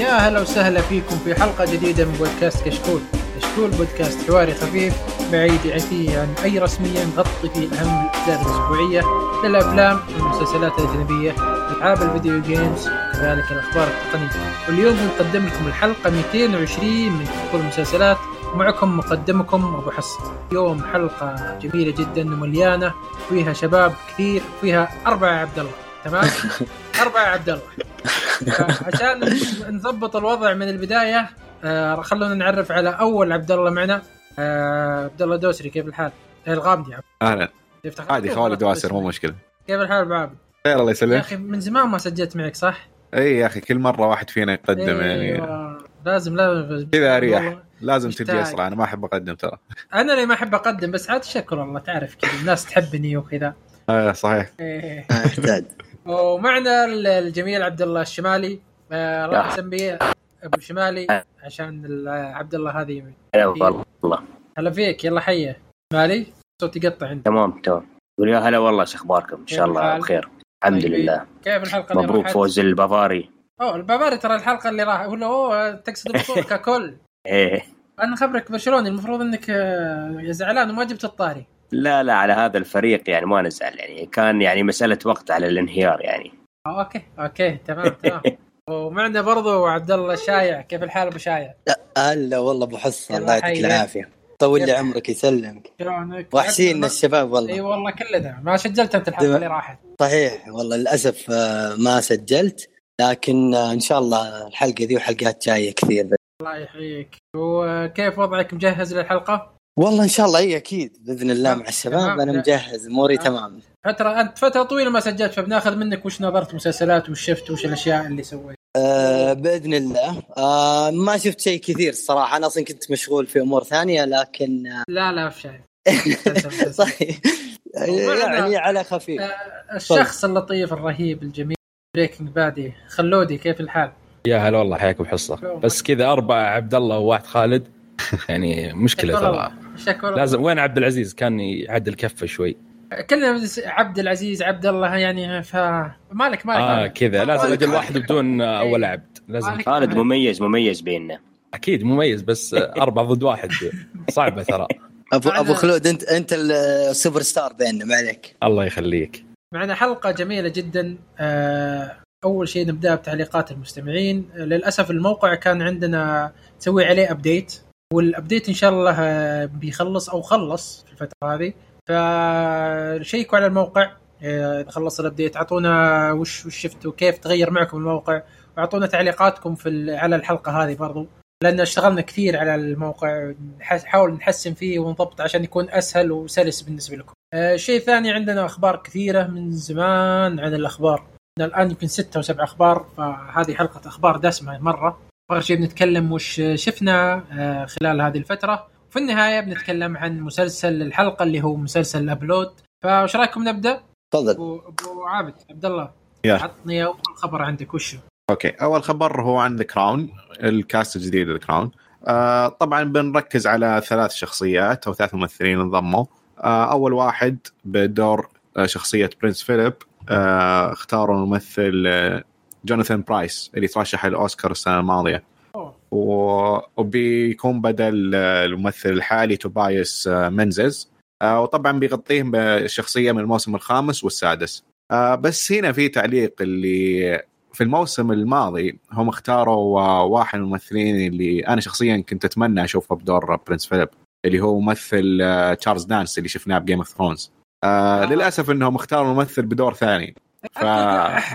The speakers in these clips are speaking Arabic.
يا هلا وسهلا فيكم في حلقة جديدة من بودكاست كشكول. كشكول بودكاست حواري خفيف بعيد فيه عن أي رسمية نغطي فيه أهم الأحداث الأسبوعية للأفلام والمسلسلات الأجنبية ألعاب الفيديو جيمز وكذلك الأخبار التقنية. واليوم نقدم لكم الحلقة 220 من كشكول المسلسلات معكم مقدمكم أبو حسن. اليوم حلقة جميلة جدا ومليانة فيها شباب كثير فيها أربعة عبد الله. تمام؟ أربعة عبد الله. عشان نضبط الوضع من البداية آه خلونا نعرف على أول عبد الله معنا. آه عبد الله دوسري كيف الحال؟ الغامدي أهلا. عادي خوالي دواسر مو مشكلة. كيف الحال أبو عابد؟ خير الله يسلمك. يا أخي من زمان ما سجلت معك صح؟ اي يا أخي كل مرة واحد فينا يقدم أيوة. يعني. لازم لازم. كذا أريح. لازم. تجي أسرع أنا ما أحب أقدم ترى. أنا اللي ما أحب أقدم بس عاد شكر والله تعرف كذا الناس تحبني وكذا. آه صحيح. إيه. احتاج ومعنا الجميل عبد الله الشمالي. آه راح اسميه أبو شمالي عشان ال- عبد الله هذه هلا والله. هلا فيك يلا حيه شمالي صوت يقطع عندك. تمام تمام. يقول يا هلا والله شو اخباركم إن شاء الله؟ بخير. الحمد طيب. لله. كيف الحلقة مبروك؟ فوز البافاري. أوه البافاري ترى الحلقة اللي راح ولا اوه تقصد البطوله ككل. إيه. أنا خبرك برشلوني المفروض إنك آه، زعلان وما جبت الطاري. لا لا على هذا الفريق يعني ما نزعل يعني كان يعني مسألة وقت على الانهيار يعني. آه، okay okay تمام تمام. ومعنا برضو عبد الله الشايع كيف الحال أبو شايع؟ هلا والله أبو حسن يلا الله يعطيك. العافية. طول لي. عمرك يسلمك. شلونك؟ وحشينا الشباب والله. إي والله كلنا ما سجلت أنت الحلقة اللي راحت. صحيح والله للأسف آه، ما سجلت. لكن آه، إن شاء الله الحلقة ذي وحلقات جاية كثير. الله يحييك. وكيف وضعك؟ مجهز للحلقة؟ والله إن شاء الله إي أكيد بإذن الله. مع الشباب. أنا مجهز أموري تمام. فترة أنت فترة طويلة ما سجلت فبناخذ منك وش نظرت مسلسلات وش شفت وش الأشياء اللي سويت. آه بإذن الله. آه ما شفت شيء كثير الصراحة. أنا أصلا كنت مشغول في أمور ثانية لكن آه لا لا في شيء صحيح يعني على خفيف. آه، الشخص اللطيف الرهيب الجميل Breaking Bad خلودي كيف الحال؟ يا هلا والله حياكم حصه بس كذا اربعه عبد الله وواحد خالد. يعني مشكلة ترى. شكرا. لازم وين عبد العزيز؟ كان يعدل كفه شوي. كلنا عبد العزيز عبد الله يعني ف مالك مالك. آه. كذا. لازم أجل واحد بدون إيه. أول عبد. لازم. خالد مميز مميز بيننا. أكيد مميز بس أربعة ضد واحد. صعبة ترى. ابو أبو خلود انت أنت السوبر ستار بيننا ما عليك. الله يخليك. معنا حلقة جميلة جدا. آه، أول شيء نبدأ بتعليقات المستمعين. آه، للأسف الموقع كان عندنا نسوي عليه update وال update إن شاء الله آه، بيخلص أو خلص في الفترة هذه. فشيكوا على الموقع آه، إذا خلص ال update أعطونا وش وش شفتوا؟ كيف تغير معكم الموقع؟ وأعطونا تعليقاتكم في على الحلقة هذه برضو. لأن اشتغلنا كثير على الموقع نح- نحاول نحسن فيه ونضبط عشان يكون أسهل وسلس بالنسبة لكم. آه، شيء ثاني عندنا أخبار كثيرة من زمان عن الأخبار. الآن يمكن ستة أو سبع أخبار فهذه حلقة أخبار دسمة مرة. أول شيء بنتكلم وش شفنا آه، خلال هذه الفترة. وفي النهاية بنتكلم عن مسلسل الحلقة اللي هو مسلسل ال upload فايش رأيكم نبدأ؟ تفضل. ابو عابد عبد الله. عطني أول خبر عندك وش؟ هو؟ أوكي. أول خبر هو عن The Crown ال cast الجديد The Crown آه طبعا بنركز على ثلاث شخصيات أو ثلاث ممثلين انضموا. آه أول واحد بدور آه شخصية Prince فيليب آه اختاروا الممثل آه جوناثان برايس اللي ترشح الأوسكار السنة الماضية. و- وبيكون بدل الممثل الحالي توبايس منزيس آه، وطبعا بيغطيهم بشخصية من الموسم الخامس والسادس. آه، بس هنا في تعليق اللي في الموسم الماضي هم اختاروا واحد من الممثلين اللي أنا شخصيا كنت أتمنى أشوفه بدور Prince فيليب اللي هو ممثل آه، تشارلز دانس اللي شفناه ب Game of Thrones للأسف إنهم اختاروا ممثل بدور ثاني. ف-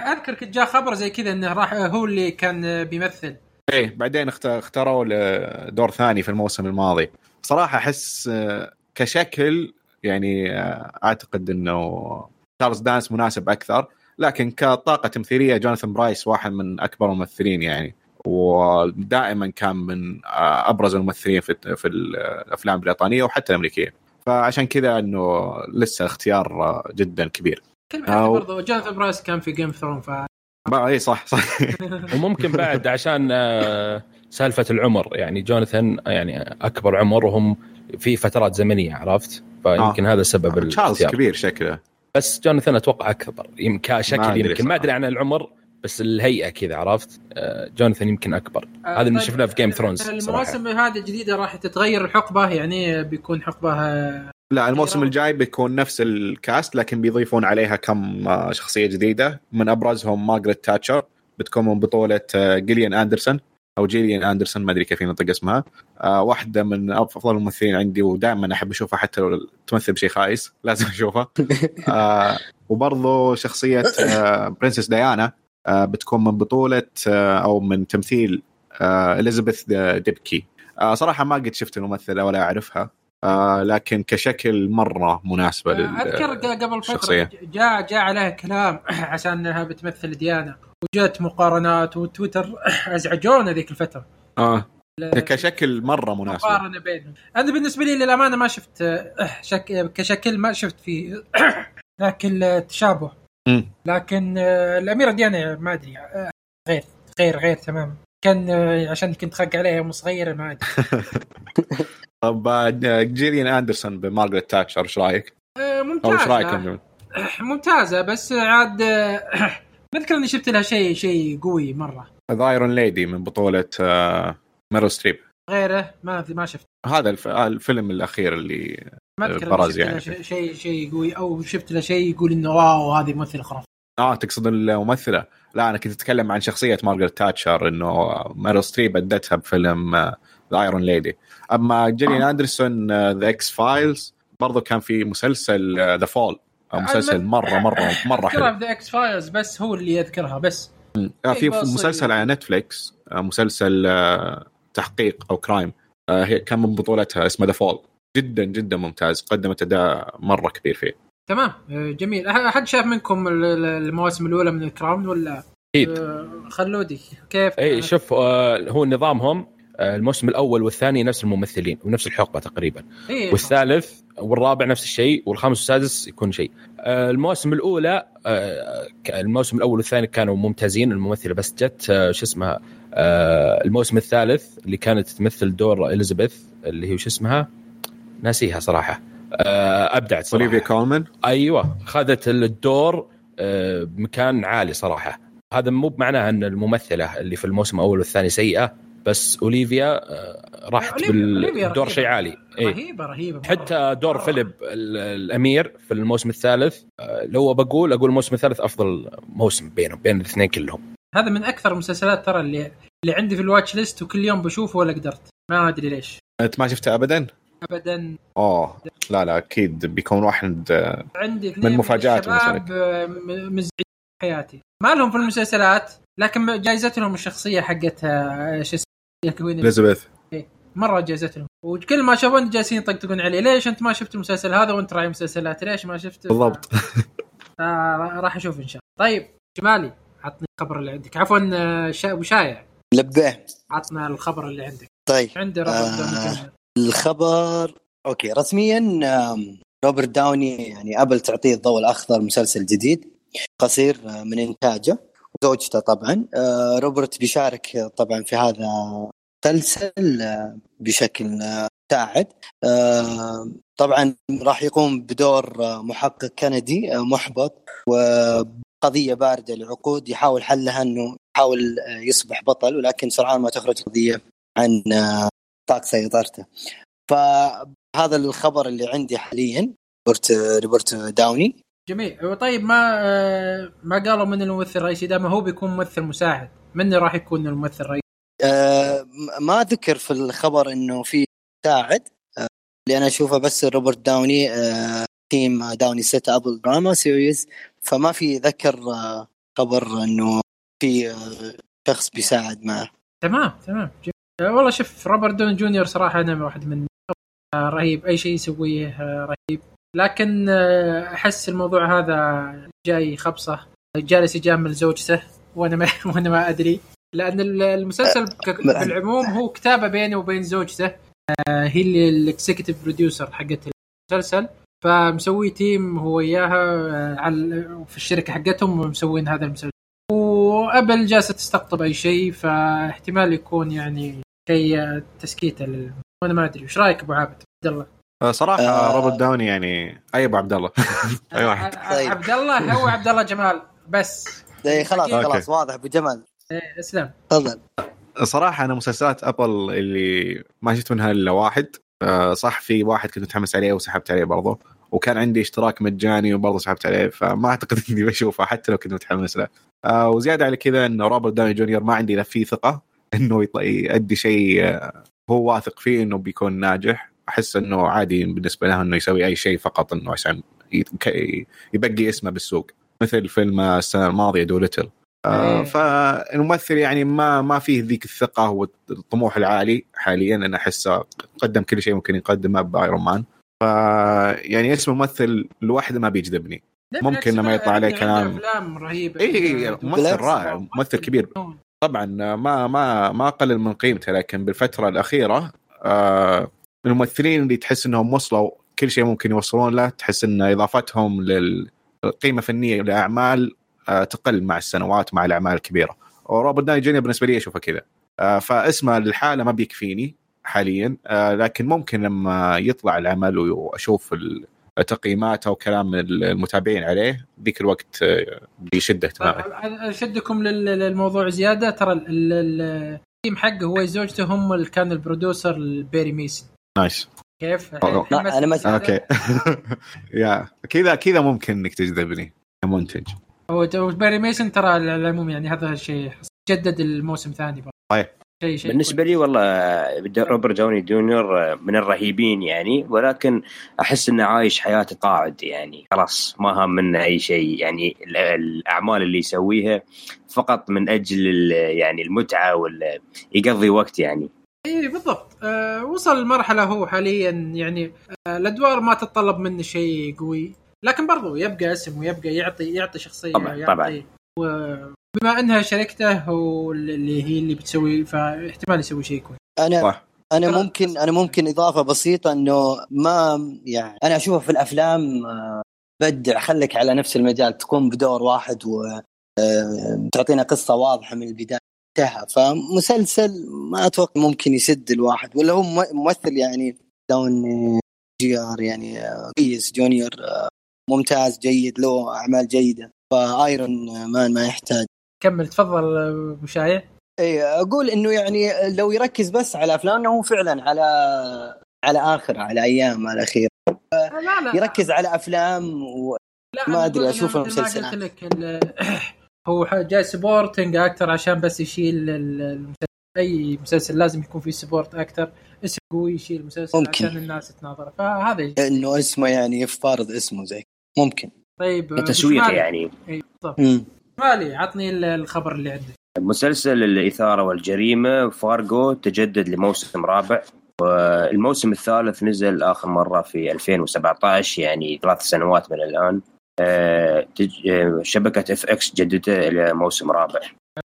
أذكر كنت جاء خبر زي كذا إنه راح هو اللي كان بيمثل. إيه بعدين اخت- اختاروا دور ثاني في الموسم الماضي. صراحة أحس آه، كشكل يعني آه، أعتقد إنه تشارلز دانس مناسب أكثر لكن كطاقة تمثيلية جوناثان برايس واحد من أكبر الممثلين يعني. ودائما كان من آه، أبرز الممثلين في في الأفلام البريطانية وحتى الأمريكية. فعشان كذا إنه لسه اختيار جدا كبير. كلمة أو- برضو جوناثان برايس كان في Game of Thrones ف بقى إي صح صح. وممكن بعد عشان آه، سالفة العمر يعني جوناثان يعني أكبر عمر وهم في فترات زمنية عرفت؟ فيمكن هذا سبب تشارلز الاختيار. كبير شكله. بس جوناثان أتوقع أكبر يمكن كشكل يمكن. ما. أدري عن العمر بس الهيئة كذا عرفت؟ آه، جوناثان يمكن أكبر. آه، هذا اللي طيب، شفناه في Game of Thrones صراحة. المواسم هذه الجديدة راح تتغير الحقبة يعني بيكون حقبة آه، لا الموسم. الجاي بيكون نفس ال cast لكن بيضيفون عليها كم آه، شخصية جديدة. من أبرزهم مارغريت تاتشر بتكون من بطولة آه، جيليان أندرسون أو جيليان أندرسون ما أدري كيف ينطق اسمها. آه، واحدة من أفضل الممثلين عندي ودائما أحب أشوفها حتى لو تمثل بشيء خايس لازم أشوفها. آه، وبرضو شخصية آه، Princess ديانا آه، بتكون من بطولة آه، أو من تمثيل آه، إليزابيث ديبكي. آه، صراحة ما قد شفت الممثلة ولا أعرفها. آه لكن كشكل مرة مناسبة لل أذكر قبل فترة. جاء جاء عليها كلام عشان إنها بتمثل ديانا. وجت مقارنات وتويتر أزعجونا ذيك الفترة. آه. كشكل مرة مناسبه مقارنة بينهم. أنا بالنسبة لي للأمانة ما شفت آه، شك... كشكل ما شفت فيه لكن آه، تشابه مم. لكن آه، الأميرة ديانا ما أدري آه، غير غير غير تماما. كان آه، عشان كنت خق عليها يوم صغيره ما أدري. طب آه، جيليان أندرسون بمارغريت تاتشر إيش رأيك؟ آه، أو إيش ممتازة. رايكم؟ ممتازة بس عاد آه، ما أذكر إني شفت لها شيء شيء قوي مرة. The Iron Lady من بطولة ميرل ستريب غيره؟ ما ما شفت. هذا الف... الفيلم الأخير اللي ما أذكر برز شفت يعني. شيء شيء قوي أو شفت له شيء يقول إنه wow هذه ممثلة خرافية. آه تقصد الممثلة؟ لا أنا كنت أتكلم عن شخصية مارغريت تاتشر إنه ميرل ستريب أدتها بفيلم The Iron Lady أما جيليان أندرسون The X-Files برضو كان في مسلسل The Fall مسلسل مره مره مرة حلو. The X-Files بس هو اللي يذكرها بس. آه، في إيه، مسلسل على نتفليكس آه، مسلسل آه، تحقيق أو crime آه، هي كان من بطولتها اسمه The Fall جدا جدا ممتاز قدمت أداء مرة كبير فيه. تمام آه، جميل. أحد شاف منكم ال- ال- المواسم الأولى من الكراون ولا؟ أكيد. آه، خلودي كيف؟ اي شوف آه، هو نظامهم آه، الموسم الأول والثاني نفس الممثلين ونفس الحقبة تقريبا. إيه، والثالث والرابع نفس الشيء والخامس والسادس يكون شيء. آه، المواسم الأولى آه، الموسم الأول والثاني كانوا ممتازين. الممثلة بس جت آه، شو اسمها آه، الموسم الثالث اللي كانت تمثل دور إليزابيث اللي هي شو اسمها؟ ناسيها صراحة. آه، أبدعت صراحة. أوليفيا كولمان؟ أيوه خذت الدور آه، بمكان عالي صراحة. هذا مو بمعناه إن الممثلة اللي في الموسم الأول والثاني سيئة. بس أوليفيا آه، راحت بالدور. شيء عالي. اي رهيبة رهيبة مرة. حتى دور فيليب ال- الأمير في الموسم الثالث آه، لو بقول أقول الموسم الثالث أفضل موسم بينهم بين الاثنين كلهم. هذا من أكثر المسلسلات ترى اللي اللي عندي في الواتش ليست وكل يوم بشوفه ولا قدرت. ما أدري ليش. أنت ما شفتها ابدا؟ ابدا. أوه. لا لا أكيد بيكون واحد آه، عندي اثنين من مفاجآت الشباب آه، م- مزعجين في حياتي. ما لهم في المسلسلات لكن جائزتهم الشخصية حقتها آه، شو اسمه كوين اليزابيث مرة جائزتهم وكل ما شافون جالسين يطقطقون عليه ليش أنت ما شفت المسلسل هذا وأنت راعي مسلسلات؟ ليش ما شفت؟ بالضبط. آه راح أشوف إن شاء الله. طيب جمالي عطني الخبر اللي عندك. عفوا آه، شا... وشايع. لبيه عطنا الخبر اللي عندك. طيب. عندي روبرت آه. الخبر okay رسميا روبرت داوني يعني أبل تعطيه الضوء الأخضر مسلسل جديد قصير آه، من إنتاجه وزوجته طبعا. آه، روبرت بيشارك طبعا في هذا المسلسل آه، بشكل مساعد آه، طبعا راح يقوم بدور آه، محقق كندي محبط وقضية باردة لعقود. يحاول حلها إنه يحاول يصبح بطل ولكن سرعان ما تخرج قضية عن نطاق سيطرته. فهذا الخبر اللي عندي حاليا روبرت روبرت داوني. جميل. طيب ما ما قالوا من الممثل الرئيسي؟ دام هو بيكون ممثل مساعد من راح يكون الممثل الرئيسي؟ آه، ما ذكر في الخبر إنه في مساعد آه، اللي أنا أشوفه بس روبرت داوني آه، Team Downey set Apple drama series فما في ذكر آه، خبر إنه في آه، شخص بيساعد معه. تمام تمام. والله شوف روبرت داوني جونيور صراحة أنا واحد من رهيب. أي شيء يسويه آه، رهيب. لكن آه، أحس الموضوع هذا جاي خبصة. جالس يجامل زوجته وأنا ما وأنا ما أدري. لأن ال- المسلسل بالعموم هو كتابة بينه وبين زوجته. آه، هي اللي ال executive producer حقت المسلسل. فمسوي team هو وياها آه، على في الشركة حقتهم مسوين هذا المسلسل. وأبل جالسة تستقطب أي شيء فاحتمال يكون يعني شيء تسكيتة لل... وأنا ما أدري. إيش رأيك أبو عابد؟ عبد الله. صراحة آه. روبرت داوني يعني أي أبو عبد الله. أي واحد. طيب. عبد الله هو عبد الله جمال. بس. إيه، خلاص. خلاص واضح. أبو جمال. إيه، اسلم تفضل. صراحة أنا مسلسلات أبل اللي ما شفت منها إلا واحد. آه، صح في واحد كنت متحمس عليه وسحبت عليه برضه. وكان عندي اشتراك مجاني وبرضه سحبت عليه فما أعتقد إني بشوفه حتى لو كنت متحمس له. آه، وزيادة على كذا انه روبرت داوني جونيور ما عندي لا فيه ثقة إنه يط- يؤدي شيء آه، هو واثق فيه إنه بيكون ناجح. أحس إنه عادي بالنسبة له إنه يسوي أي شيء فقط إنه عشان يبقي اسمه بالسوق. مثل فيلم السنة الماضية دوليتل آه، إيه. فالممثل يعني ما ما فيه ذيك الثقة والطموح العالي حاليا أنا أحسه قدم كل شيء ممكن يقدمه ب Iron Man ف يعني اسم الممثل لوحده ما بيجذبني ممكن لما يطلع عليه كلام. أفلام رهيبة اي إي، ممثل بالعكس. رائع ممثل كبير طبعا ما ما ما أقلل من قيمته لكن بالفترة الأخيرة آه الممثلين اللي تحس إنهم وصلوا كل شيء ممكن يوصلون له تحس إن إضافتهم للقيمة الفنيه لأعمال تقل مع السنوات مع الأعمال الكبيرة. وروبرت داوني جونيور بالنسبة لي أشوفه كذا. آه فاسمه للحالة ما بيكفيني حاليا. آه لكن ممكن لما يطلع العمل وأشوف تقييماته وكلام المتابعين عليه ذيك الوقت آه، بيشد اهتمامي أشدكم لل- للموضوع زيادة. ترى ال- ال- ال team حقه هو زوجته هم اللي كان ال producer ال بيري ميسن. nice. كيف؟ ما- okay. يا كذا كذا ممكن إنك تجذبني. كمنتج هو بيري ميسن ترى على العموم يعني هذا الشيء جدد الموسم ثاني برضه. طيب. شيء شيء بالنسبة لي والله روبرت داوني جونيور من الرهيبين يعني ولكن أحس إنه عايش حياه تقاعد يعني خلاص ما هم منه أي شيء يعني ال- الأعمال اللي يسويها فقط من أجل ال- يعني المتعة ولا يقضي وقت يعني. إي بالضبط. آه وصل لمرحلة هو حاليا يعني آه الأدوار ما تتطلب منه شيء قوي. لكن برضو يبقى اسم ويبقى يعطي يعطي شخصية طبعاً، يعطي طبعاً. وبما انها شركته واللي هي اللي بتسوي فاحتمال يسوي شيء كويس أنا صح. أنا ممكن أنا ممكن إضافة بسيطة إنه ما يعني أنا أشوفه في الأفلام آه، بدع خليك على نفس المجال تقوم بدور واحد وتعطينا قصة واضحة من البداية انتهى فمسلسل ما أتوقع ممكن يسد الواحد ولا هو مم- ممثل يعني داون جي آر يعني آه، كويس جونيور آه، ممتاز جيد له أعمال جيدة. فايرون مان ما يحتاج. كمل تفضل أبو شايع اي أقول إنه يعني لو يركز بس على افلامه هو فعلا على على آخر على أيام على الأخير. لا لا يركز على أفلام و... لا ما. قلت لك ال- هو جاي supporting أكتر عشان بس يشيل ال- المسلسل أي مسلسل لازم يكون فيه support أكتر. اسم قوي يشيل المسلسل ممكن. عشان الناس تناظره. فهذا. إنه اسمه يعني يفارض اسمه زي ممكن. طيب تسويق. يعني. اي بالضبط. مالي عطني ال- الخبر اللي عندك. مسلسل الإثارة والجريمة فارجو تجدد لموسم رابع والموسم الثالث نزل آخر مرة في 2017 يعني ثلاث سنوات من الآن. آه، تج- آه، شبكة FX جددته إلى موسم رابع.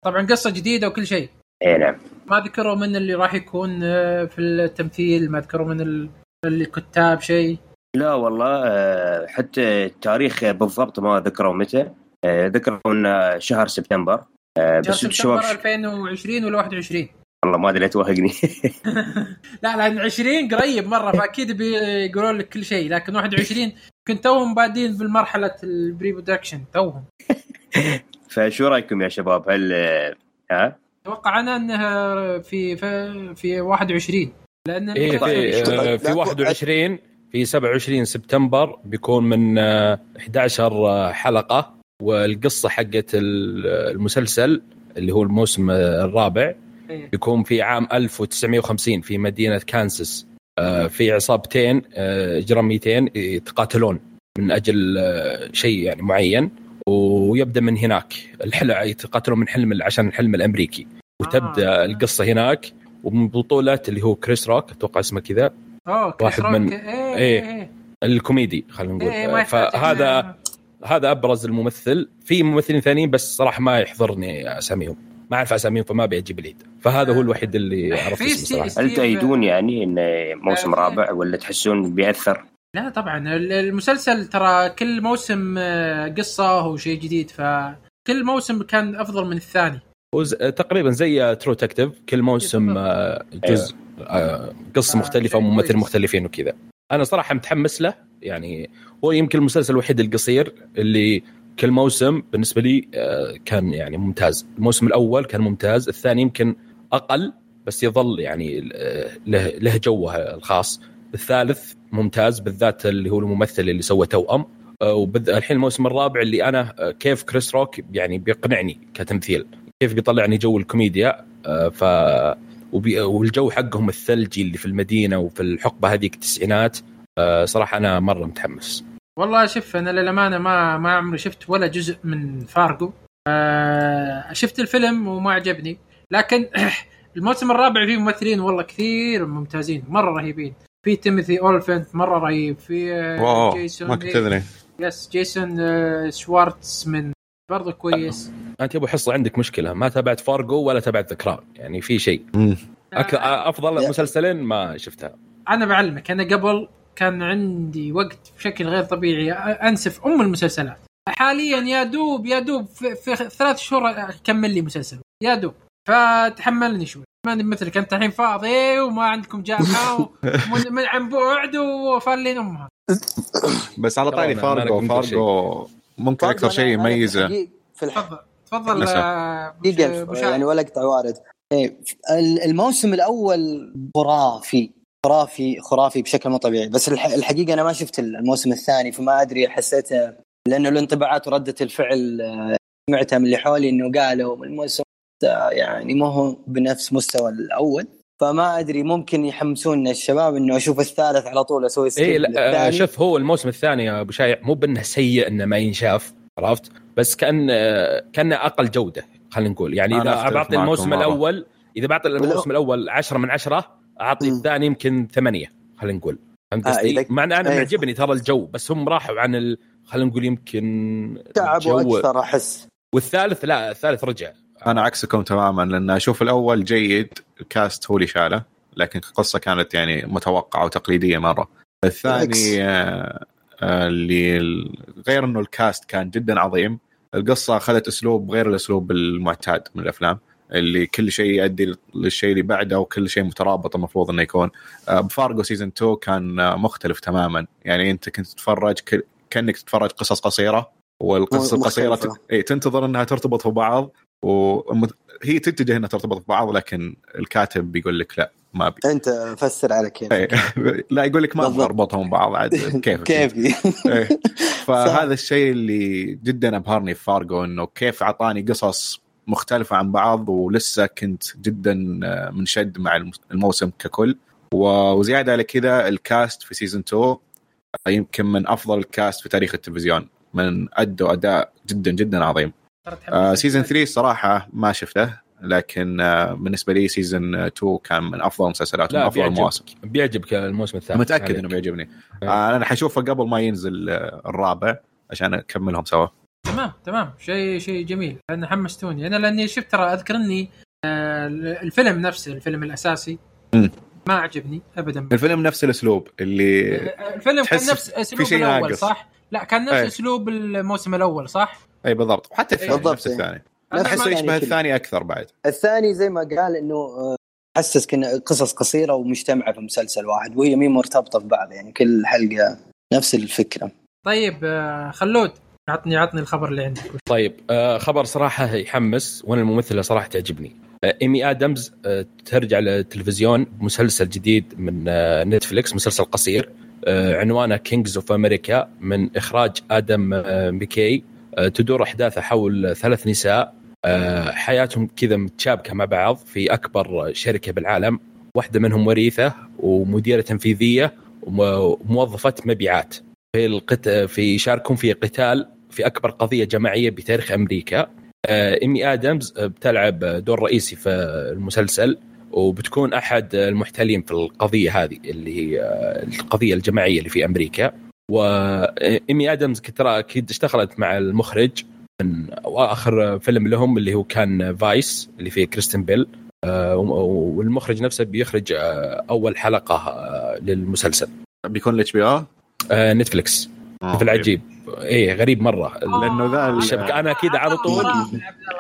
طبعا قصة جديدة وكل شيء. اي نعم. ما ذكروا من اللي راح يكون آه، في التمثيل ما ذكروا من ال- الكتاب شيء. لا والله آه، حتى التاريخ بالضبط ما ذكروا متى. آه، ذكروا إنه شهر سبتمبر. آه، شهر بس سبتمبر الشباب 2020 ولا 21 والله ما أدري لا توهقني. لا لأن 20 قريب مرة فأكيد بيقولون لك كل شيء لكن 21 كنت توهم بادين بالمرحله ال pre-production توهم. فشو رأيكم يا شباب؟ هل ها؟ أتوقع أنا إنها في في, في 21 لأن إيه في في لا، 21 في 27 سبتمبر بيكون من آه، 11 حلقة والقصة حقت ال- المسلسل اللي هو الموسم آه، الرابع إيه. بيكون في عام 1950 في مدينة كانساس آه، في عصابتين آه، إجراميتين يتقاتلون من أجل آه، شيء يعني معين ويبدأ من هناك الحلم يتقاتلون من حلم عشان الحلم الأمريكي وتبدأ آه. القصة هناك ومن بطولة اللي هو كريس روك أتوقع اسمه كذا أوه واحد من-. إيه إيه. إيه الكوميدي خلينا نقول. إيه ما يحتاج فهذا هذا أبرز الممثل. في ممثلين ثانيين بس صراحة ما يحضرني أساميهم. ما أعرف أساميهم فما بيجيب العيد فهذا هو الوحيد اللي عرفت اسمه صراحة. هل تأيدون يعني انه موسم آه، رابع ولا تحسون بيأثر؟ لا طبعا. ال- المسلسل ترى كل موسم آه، قصة وشيء جديد فكل موسم كان أفضل من الثاني. تقريبا زي True Detective كل موسم آه، جزء. آه، قصة آه، مختلفة شيء وممثل كويس. مختلفين وكذا. أنا صراحة متحمس له يعني هو يمكن المسلسل الوحيد القصير اللي كل موسم بالنسبة لي آه، كان يعني ممتاز. الموسم الأول كان ممتاز الثاني يمكن أقل بس يظل يعني آه، له له جوه الخاص. الثالث ممتاز بالذات اللي هو الممثل اللي سوى توأم. آه، والحين الموسم الرابع اللي أنا آه، كيف كريس روك يعني بيقنعني كتمثيل. كيف بيطلعني جو الكوميديا. آه، ف والجو حقهم الثلجي اللي في المدينة وفي الحقبة هذيك التسعينات آه، صراحة أنا مرة متحمس. والله شوف أنا للأمانة ما ما عمري شفت ولا جزء من فارجو. آه شفت الفيلم وما عجبني. لكن الموسم الرابع فيه ممثلين والله كثير ممتازين مرة رهيبين. في تيموثي اولفنت مرة رهيب في آه، wow جيسون ما كنت ادري yes جيسون آه، شوارتزمن برضه كويس. أنت يا أبو حصة عندك مشكلة ما تابعت فارجو ولا تابعت The Crown يعني في شيء. أك... أفضل مسلسلين ما شفتها. أنا بعلمك أنا قبل كان عندي وقت بشكل غير طبيعي أنسف أم المسلسلات. حاليا يا دوب يا دوب في, في ثلاث شهور اكمل لي مسلسل يا دوب. فتحملني شوي. ماني مثلك أنت الحين فاضي وما عندكم جامعة ومن من عن بعد وفالين أمها. بس على طاري فارجو. فارجو ممكن أكثر شيء يميزه في. تفضل تفضل. آه، يعني. ولا اقطع وارد إيه، ال- الموسم الأول خرافي خرافي خرافي بشكل مو طبيعي بس الح- الحقيقة أنا ما شفت الموسم الثاني فما أدري حسيته لأنه الانطباعات وردة الفعل آه، سمعتها من اللي حولي إنه قالوا الموسم يعني ما هو بنفس مستوى الأول فما أدري ممكن يحمسون الشباب إنه أشوف الثالث على طول أسوي اي سكيب لا آه، للثاني شوف هو الموسم الثاني يا أبو شايع مو بأنه سيء إنه ما ينشاف عرفت بس كأن آه، كان أقل جودة خلينا نقول يعني إذا بعطي الموسم. الأول إذا بعطي الموسم الأول 10 من 10 أعطي. الثاني يمكن ثمانية خلينا نقول فهمت آه، قصدي؟ إذا- مع إن أنا إيه. معجبني ترى الجو بس هم راحوا عن ال... خلينا نقول يمكن تعبوا أكثر أحس والثالث لا الثالث رجع أنا عكسكم تماما لأن أشوف الأول جيد الكاست هو اللي شاله لكن القصة كانت يعني متوقعة وتقليدية مرة. الثاني آه، آه، اللي غير إنه الكاست كان جدا عظيم القصة أخذت أسلوب غير الأسلوب المعتاد من الأفلام اللي كل شيء يؤدي للشيء اللي بعده وكل شيء مترابط المفروض إنه يكون. آه، بفارجو سيزون 2 كان مختلف تماما. يعني أنت كنت تتفرج كأنك تتفرج قصص قصيرة والقصص القصيرة إيه، تنتظر إنها ترتبط في بعض وهي تتجه إنها ترتبط في بعض لكن الكاتب بيقول لك لا ما ابي أنت فسر على كيف إيه. لا يقول لك ما أبغى. اربطهم ببعض عاد كيف كيفي إيه. فهذا الشيء اللي جدا أبهرني في فارجو إنه كيف أعطاني قصص مختلفة عن بعض ولسه كنت جدا آه، منشد مع الموسم ككل و- وزيادة على كذا ال cast في season 2 يمكن من أفضل ال cast في تاريخ التلفزيون من أدوا أداء جدا جدا عظيم آه season 3 الصراحة ما شفته لكن آه بالنسبة لي season 2 كان من أفضل المسلسلات لا ومن أفضل بيعجبك المواسم بيعجبك الموسم الثالث متأكد عليك. إنه بيعجبني إيه. آه أنا حشوفه قبل ما ينزل آه، الرابع عشان أكملهم سوا تمام تمام شيء شيء جميل لأن حمستوني أنا لأني شفت ترى أذكر إني آه، الفيلم نفسه الفيلم الأساسي مم. ما عجبني ابدا الفيلم نفس الأسلوب اللي الفيلم كان نفس أسلوب شيء الأول ناقص. صح؟ لا كان نفس أي. أسلوب الموسم الأول صح؟ اي بالضبط. وحتى الثاني بالضبط، نفس إيه. الثاني. احسه يعني يشبه كذا. الثاني أكثر بعد. الثاني زي ما قال إنه آه، حسسك ان قصص قصيرة ومجتمعة في مسلسل واحد وهي مين مرتبطة ببعض يعني كل حلقة نفس الفكرة. طيب آه، خلود عطني عطني الخبر اللي عندك. طيب آه خبر صراحة يحمس وأنا الممثلة صراحة تعجبني. إيمي آدمز ترجع للتلفزيون بمسلسل جديد من Netflix مسلسل قصير. عنوانه Kings of America من إخراج آدم مكاي. تدور أحداثه حول ثلاث نساء. آه حياتهم كذا متشابكة مع بعض في أكبر شركة بالعالم. واحدة منهم وريثة ومديرة تنفيذية وموظفة مبيعات. في القت... في يشاركون في قتال في أكبر قضية جماعية بتاريخ أمريكا. آه، ايمي آدمز آه، بتلعب دور رئيسي في المسلسل وبتكون أحد المحامين في القضية هذه اللي هي آه، القضية الجماعية اللي في أمريكا. وايمي آدمز ترى أكيد اشتغلت مع المخرج من واخر فيلم لهم اللي هو كان Vice اللي فيه كريستيان بيل. آه، والمخرج نفسه بيخرج آه، أول حلقة آه، للمسلسل. بيكون ال HBO آه، Netflix في العجيب إيه غريب مرة. لأنه ذا ال- الشبكه أنا كذا على طول.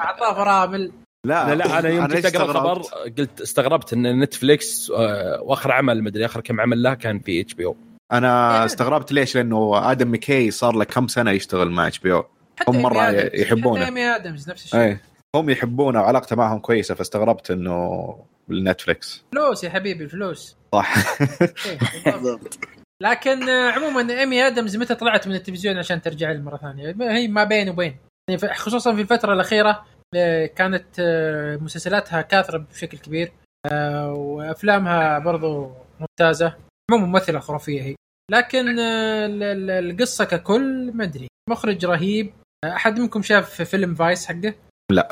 أعطاه فرامل. لا لا, لا أنا يوم كنت أقرأ. الخبر قلت استغربت إن Netflix آه، وآخر عمل مدري آخر كم عمل له كان في HBO أنا استغربت ليش لأنه آدم مكاي صار له كم سنة يشتغل مع HBO؟ هم آدمز- يحبونه. حتى آدمز نفس الشيء. إيه. هم يحبونه وعلاقته معهم كويسة فاستغربت إنه ال Netflix فلوس يا حبيبي الفلوس صح. إيه،. لكن عموما إيمي آدمز متى طلعت من التلفزيون عشان ترجع لي مرة ثانية؟ هي ما بين وبين. يعني خصوصا في الفترة الأخيرة آه، كانت آه، مسلسلاتها كاثرة بشكل كبير آه، وأفلامها برضو ممتازة. مو ممثلة خرافية هي. لكن آه، ال- ال- القصة ككل ما أدري. مخرج رهيب. آه، أحد منكم شاف فيلم فايس حقه؟ لا.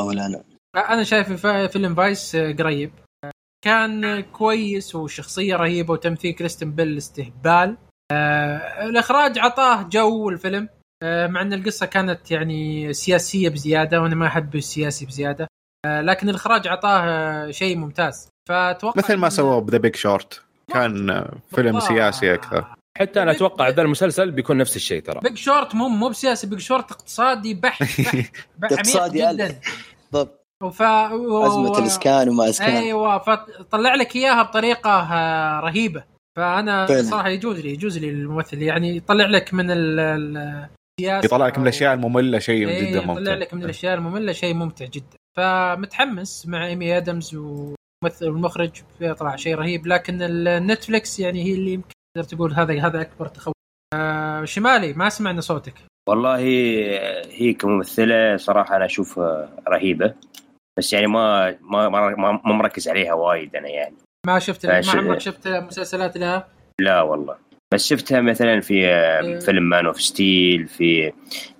ولا أنا أنا شايف فيلم Vice آه، قريب. آه، كان آه، كويس وشخصية رهيبة وتمثيل كريستن بيل استهبال. آه، الإخراج عطاه جو الفيلم. آه، مع أن القصة كانت يعني سياسية بزيادة وأنا ما أحب السياسي بزيادة. آه، لكن الإخراج عطاه آه، شيء ممتاز. فأتوقع مثل ما إن- سووا ب The Big Short. كان فيلم. سياسي أكثر. حتى أنا أتوقع ذا المسلسل بيكون نفس الشيء ترى. Big Short مو مو بسياسي Big Short اقتصادي بحت اقتصادي جدا. بالضبط. وف... و... أزمة الإسكان وما إسكان. أيوه فطلع لك إياها بطريقة آه، رهيبة. فأنا فعلا. صراحة يجوز لي يجوز لي الممثل. يعني يطلع لك من ال- ال- السياسة. يطلع لك من أو- الأشياء المملة شيء إيه، جدا يطلع ممتع. لك من الأشياء المملة شيء ممتع جدا. فمتحمس مع إيمي آدمز وممثل المخرج بيطلع شيء رهيب لكن ال Netflix يعني هي اللي يمكن تقدر تقول هذا هذا أكبر تخوف. آه شمالي ما سمعنا صوتك. والله هي كممثلة صراحة أنا اشوفها رهيبة بس يعني ما ما ما, ما مركز عليها وايد أنا يعني. ما شفت آه، ما عمرك شفت مسلسلات لها؟ لا والله. بس شفتها مثلا في آه، إيه. فيلم Man of Steel في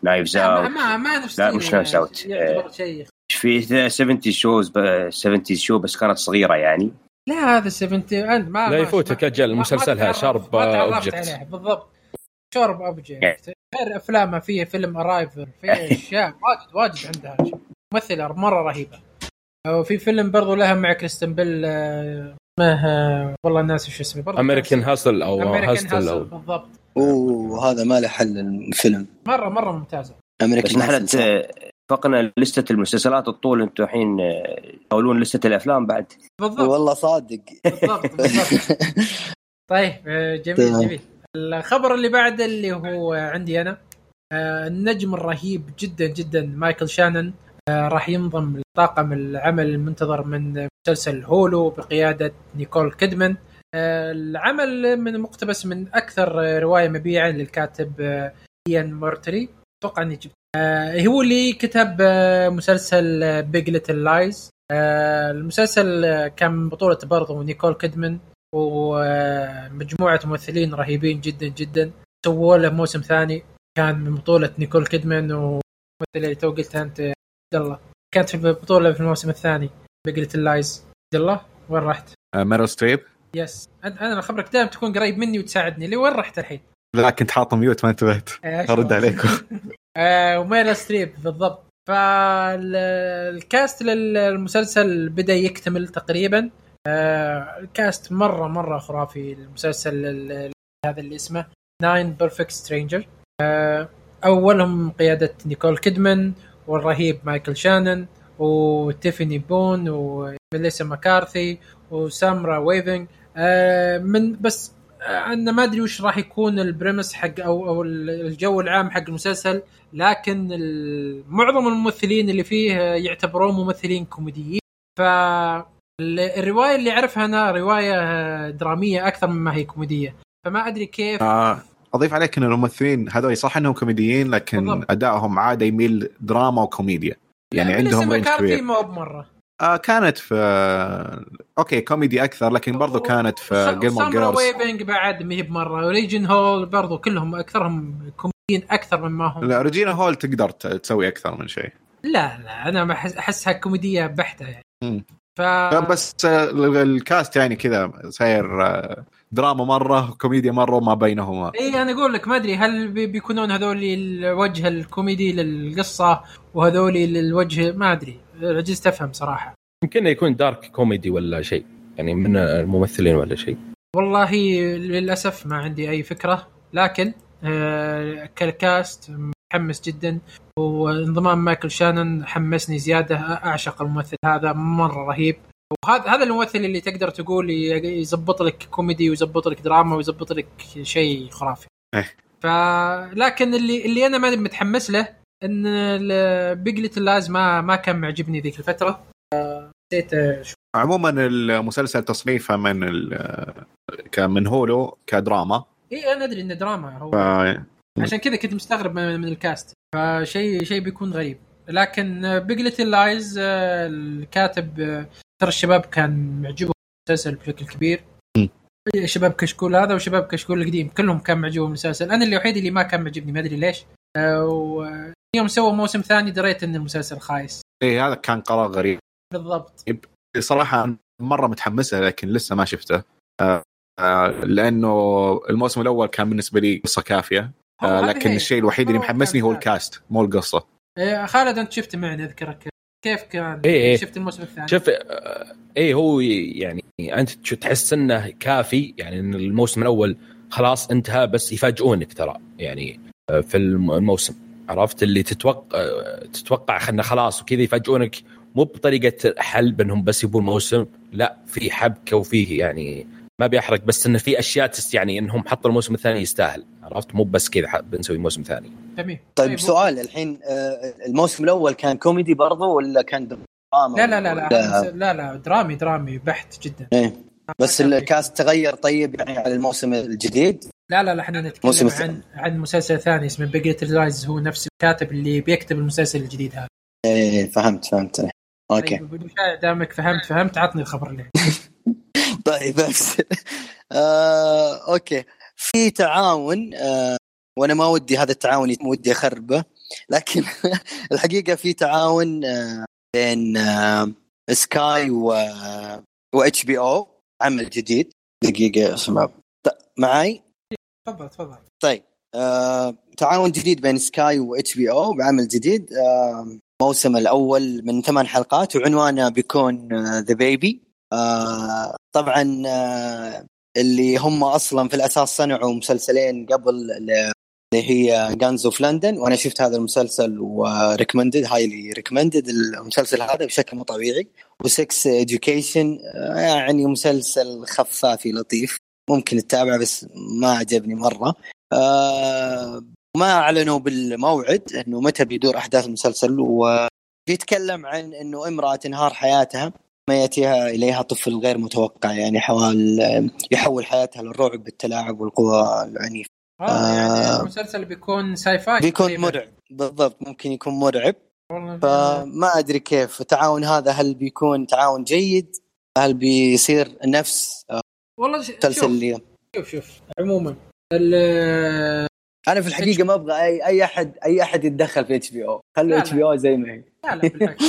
Knives Out ما, ما نفس لا، مش Knives Out. يعتبر شيء في 70 shows 70 show بس كانت صغيرة يعني. لا هذا 70 أنت ما لا يفوتك أجل مسلسلها Sharp Object. بالضبط. Sharp Object. يعني. غير افلامها في فيلم Arrival في أشياء واجد واجد عندها. ممثلة مرة رهيبة. وفي فيلم برضو لها مع كريستن بيل آه، اسمه آه، والله ناسي شو اسمه برضو American Hustle أو Hustle أو بالضبط. أوه هذا ما له حل الفيلم. مره مرة ممتازة. American Hustle، اتفقنا لستة المسلسلات الطول أنتم الحين آه، تقولون لستة الأفلام بعد. بالضبط. والله صادق. بالضبط بالضبط. طيب آه، جميل. جميل. الخبر اللي بعده اللي هو عندي أنا آه، النجم الرهيب جدا جدا مايكل شانن راح ينضم لطاقم العمل المنتظر من مسلسل Hulu بقيادة نيكول كيدمان. العمل من مقتبس من أكثر آه، رواية مبيعا للكاتب ليان موريارتي. أتوقع أني جبت هو اللي كتب آه، مسلسل Big Little Lies المسلسل آه، كان بطولة برضو نيكول كيدمان ومجموعة ممثلين رهيبين جدا جدا. سووا له موسم ثاني كان من بطولة نيكول كيدمان وممثل اللي تو قلتها أنت عبد الله. كانت في البطولة في الموسم الثاني Big Little Lies عبد الله وين رحت؟ آه، ميرل ستريب. yes أنا- أنا خبرك دائما تكون قريب مني وتساعدني. اللي وين رحت الحين؟ لا كنت حاط mute ما انتبهت. ارد عليكم. آه وميرل ستريب بالضبط. فال cast للمسلسل بدأ يكتمل تقريبا. آه ال cast مرة مرة خرافي المسلسل ال- ال- هذا اللي اسمه Nine Perfect Stranger أولهم قيادة نيكول كيدمان والرهيب مايكل شانن وتيفاني بون وميليسا مكارثي وسامرا ويفنج آه من بس أنا ما أدري وش راح يكون ال premise حق أو أو الجو العام حق المسلسل لكن معظم الممثلين اللي فيه يعتبرون ممثلين كوميديين. ف الرواية اللي أعرفها أنا رواية درامية أكثر مما هي كوميدية. فما أدري كيف. آه، أضيف عليك إن الممثلين هذول صح إنهم كوميديين لكن بالضبط. أدائهم عادة يميل دراما وكوميديا. يعني عندهم range كبير. ما هو بمره آه كانت في okay كوميدي أكثر لكن برضو كانت في Gilmore سامرا Girls ويفنج بعد ما هي بمرة. وريجن هول برضو كلهم أكثرهم كوميديين أكثر مما هم. لا ريجينا هول تقدر تسوي أكثر من شيء. لا لا أنا أحسها كوميدية بحتة يعني. مم. ف بس آه، ال cast يعني كذا صاير آه، دراما مرة كوميديا مرة وما بينهما. إي أنا أقول لك ما أدري هل بي- بيكونون هذول الوجه الكوميدي للقصة وهذول للوجه ما أدري. عجزت افهم صراحة. يمكن يكون dark comedy ولا شيء. يعني من الممثلين ولا شيء. والله للأسف ما عندي أي فكرة. لكن آه كال cast متحمس جدا. وانضمام مايكل شانن حمسني زيادة. أعشق الممثل هذا مرة رهيب. وهذا هذا الممثل اللي تقدر تقول يزبط لك كوميدي ويزبط لك دراما ويزبط لك شيء خرافي. فلكن اللي اللي أنا ماني متحمس له إن Big Little Lies ما ما كان معجبني ذيك الفترة. نسيت شو. عموما المسلسل تصنيفه من ال- كان من Hulu كدراما. اي أنا أدري إنه دراما هو. ف- عشان كذا كنت مستغرب من, من ال cast. فشيء شيء بيكون غريب. لكن Big Little Lies الكاتب آه، ترى الشباب كان معجبهم المسلسل بشكل كبير. م. شباب كشكول هذا وشباب كشكول القديم كلهم كان معجبهم المسلسل أنا اللي الوحيد اللي ما كان معجبني ما أدري ليش. ويوم سووا موسم ثاني دريت إن المسلسل خايس. إيه هذا كان قرار غريب. بالضبط. صراحة مرة متحمسة لكن لسه ما شفته. آه، آه، لأنه الموسم الأول كان بالنسبة لي قصة كافية. آه، لكن هي. الشيء الوحيد اللي محمسني هو. الكاست مو القصة. آه، خالد أنت شفت معي أذكرك. كيف كان؟ إيه إيه. شفت الموسم الثاني؟ شوف آه، إيه هو يعني أنت تحس إنه كافي؟ يعني إن الموسم الأول خلاص انتهى بس يفاجئونك ترى. يعني آه، في الم- الموسم. عرفت اللي تتوقع تتوقع خلصنا خلاص وكذا يفاجئونك. مو بطريقة حل بانهم بس يبون موسم لا في حبكة وفيه يعني ما بيحرق بس انه في أشياء يعني إنهم حطوا الموسم الثاني يستاهل عرفت؟ مو بس كذا بنسوي موسم ثاني. جميل. طيب سؤال الحين آه، الموسم الأول كان كوميدي برضه ولا كان دراما لا لا لا لا لا لا درامي درامي بحت جدا. إيه. بس ال cast تغير طيب يعني على الموسم الجديد؟ لا لا لا إحنا نتكلم عن. عن مسلسل ثاني اسمه Big Little Lies هو نفس الكاتب اللي بيكتب المسلسل الجديد هذا. إيه فهمت فهمت. okay. طيب دامك فهمت فهمت عطني الخبر اللي طيب بس. آه، okay. في تعاون آه، وأنا ما ودي هذا التعاون ودي أخربه لكن الحقيقة في تعاون آه، بين آه، سكاي و و HBO عمل جديد. دقيقة ط- معي تفضل تفضل. طيب آه، تعاون جديد بين سكاي و HBO بعمل جديد. آه، الموسم الأول من ثمان حلقات وعنوانه بيكون The Baby طبعا آه، اللي هم أصلا في الأساس صنعوا مسلسلين قبل اللي هي Gangs of London وأنا شفت هذا المسلسل و recommended highly recommended المسلسل هذا بشكل مو طبيعي. و Sex Education يعني مسلسل خفايفي لطيف. ممكن تتابعه بس ما عجبني مرة آه ما أعلنوا بالموعد إنه متى بيدور أحداث المسلسل وبيتكلم عن إنه امرأة تنهار حياتها ما يأتيها إليها طفل غير متوقع يعني حوال يحول حياتها للرعب بالتلاعب والقوى العنيفة آه يعني آه. المسلسل بيكون sci-fi بيكون. مرعب بالضبط ممكن يكون مرعب فما أدري كيف التعاون هذا هل بيكون تعاون جيد هل بيصير نفس والله ش- المسلسل شوف شوف عموما. ال- أنا في الحقيقة ما أبغى اي أي احد أي أحد يتدخل في اتش بي أو خلوا اتش بي أو زي ما هي. لا لا بالعكس.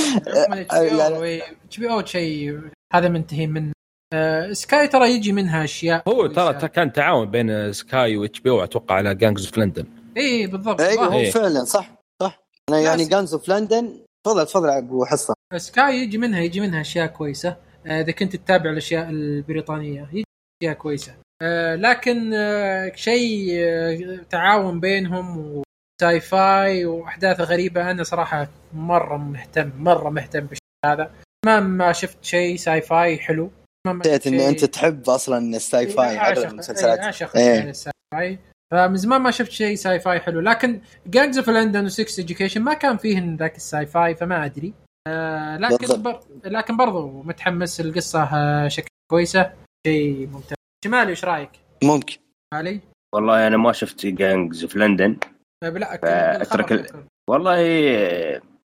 HBO شيء هذا منتهي من آه سكاي ترى يجي منها أشياء. هو ترى كان تعاون بين سكاي و HBO أتوقع على Gangs في لندن اي بالضبط. أيوه هو إيه. فعلا صح صح. أنا يعني Gangs of London تفضل تفضل أبو حصة. سكاي يجي منها يجي منها أشياء كويسة. آه، إذا كنت تتابع الأشياء البريطانية. اشياء كويسة. آه، لكن آه، شيء آه، تعاون بينهم و sci-fi واحداث غريبة أنا صراحة مرة مهتم مرة مهتم بالشيء هذا. ما ما شفت شيء sci-fi حلو. إنه شيء- انت تحب أصلا ال sci-fi إيه، عدد المسلسلات. إيه، اعشق إيه. يعني ال sci-fi. فمن زمان ما شفت شيء sci-fi حلو. لكن Gangs of London و Sex Education ما كان فيهن ذاك ال sci-fi فما أدري. آه لكن. بر... لكن برضو متحمس القصة آه شكل كويسة. شيء ممتاز. شمالي إيش رأيك؟ ممكن. علي؟ والله أنا ما شفت Gangs في لندن. آه، لا فأترك ال- والله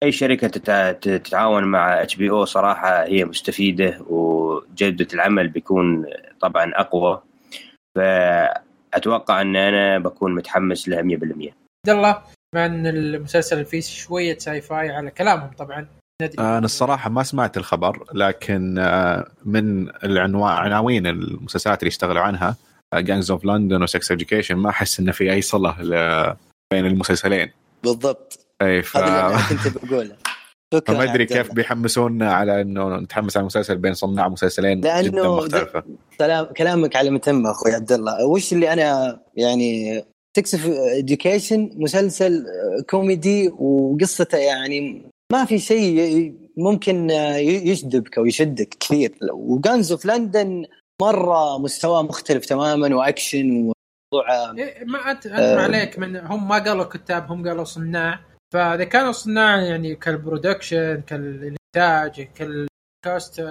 أي شركة تتع- تتعاون مع HBO صراحة هي مستفيدة وجودة العمل بيكون طبعا أقوى. فأتوقع أن أنا بكون متحمس لها 100% عبد الله مع ان المسلسل فيه شوية sci-fi على كلامهم طبعا. أنا الصراحة ما سمعت الخبر لكن آه، من العنوان عناوين المسلسلات اللي اشتغلوا عنها Gangs of London و Sex Education ما أحس انه في أي صلة بين المسلسلين. بالضبط. اي ف... هذا اللي كنت بقوله. ما أدري كيف. بيحمسونا على إنه نتحمس على مسلسل بين صناع مسلسلين لأنه جدا مختلفة. كلام كلامك على تم أخوي عبد الله. وش اللي أنا يعني Sex Education مسلسل كوميدي وقصته يعني ما في شيء ممكن يجذبك أو يشدك كثير. و Gangs of London مرة مستوى مختلف تماما وأكشن موضوع إيه ما انت انت آه. ما عليك من هم ما قالوا كتاب هم قالوا صناع. فإذا كانوا صناع يعني كال production كالإنتاج كال cast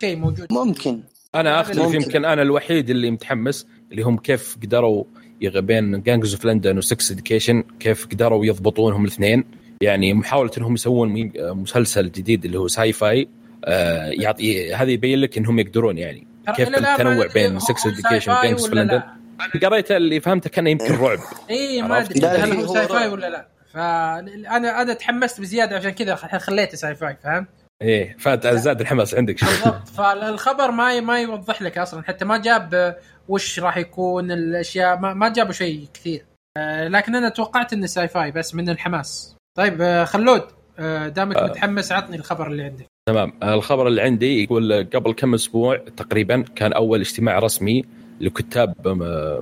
شيء موجود. ممكن. أنا اختلف. يمكن أنا الوحيد اللي متحمس اللي هم كيف قدروا بين Gangs of London و Sex Education كيف قدروا يضبطونهم الاثنين. يعني محاولة إنهم يسوون مسلسل جديد اللي هو sci-fi آه يعطي هذا يبين لك إنهم يقدرون يعني كيف التنوع بين Sex Education of ولا لندن لا؟ قريت اللي فهمته كان يمكن رعب اي ما؟ أدري. هل هو sci-fi. ولا لا؟ فانا أنا تحمست بزيادة عشان كذا خ- خليته sci-fi فهمت؟ إيه فزاد الحماس عندك. شوي بالضبط. فالخبر ما ما يوضح لك أصلا. حتى ما جاب وش راح يكون الأشياء ما, ما جابوا شيء كثير. آه، لكن أنا توقعت إنه sci-fi بس من الحماس. طيب آه، خلود آه، دامك آه. متحمس عطني الخبر اللي عندك. تمام. الخبر اللي عندي يقول قبل كم أسبوع تقريبا كان أول اجتماع رسمي لكتاب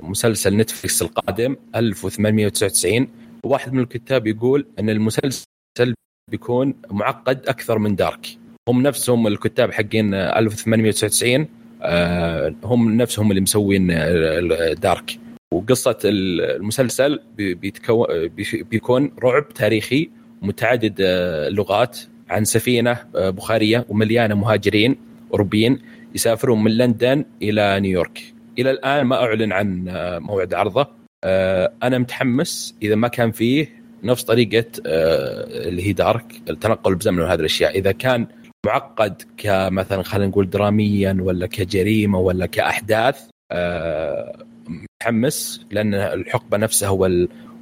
مسلسل نتفلكس القادم 1899 وواحد من الكتاب يقول أن المسلسل بيكون معقد أكثر من دارك. هم نفسهم الكتاب حقين 1899 آه، هم نفسهم اللي مسوين آه، دارك. وقصة المسلسل بيكون رعب تاريخي متعدد آه، اللغات عن سفينة آه، بخارية ومليانة مهاجرين أوروبيين يسافرون من لندن إلى نيويورك. إلى الآن ما أعلن عن آه، موعد عرضه. أنا متحمس إذا ما كان فيه نفس طريقة اللي هي دارك التنقل بزمن وهذه الأشياء، إذا كان معقد كمثلا خلينا نقول دراميا ولا كجريمة ولا كأحداث متحمس لأن الحقبة نفسها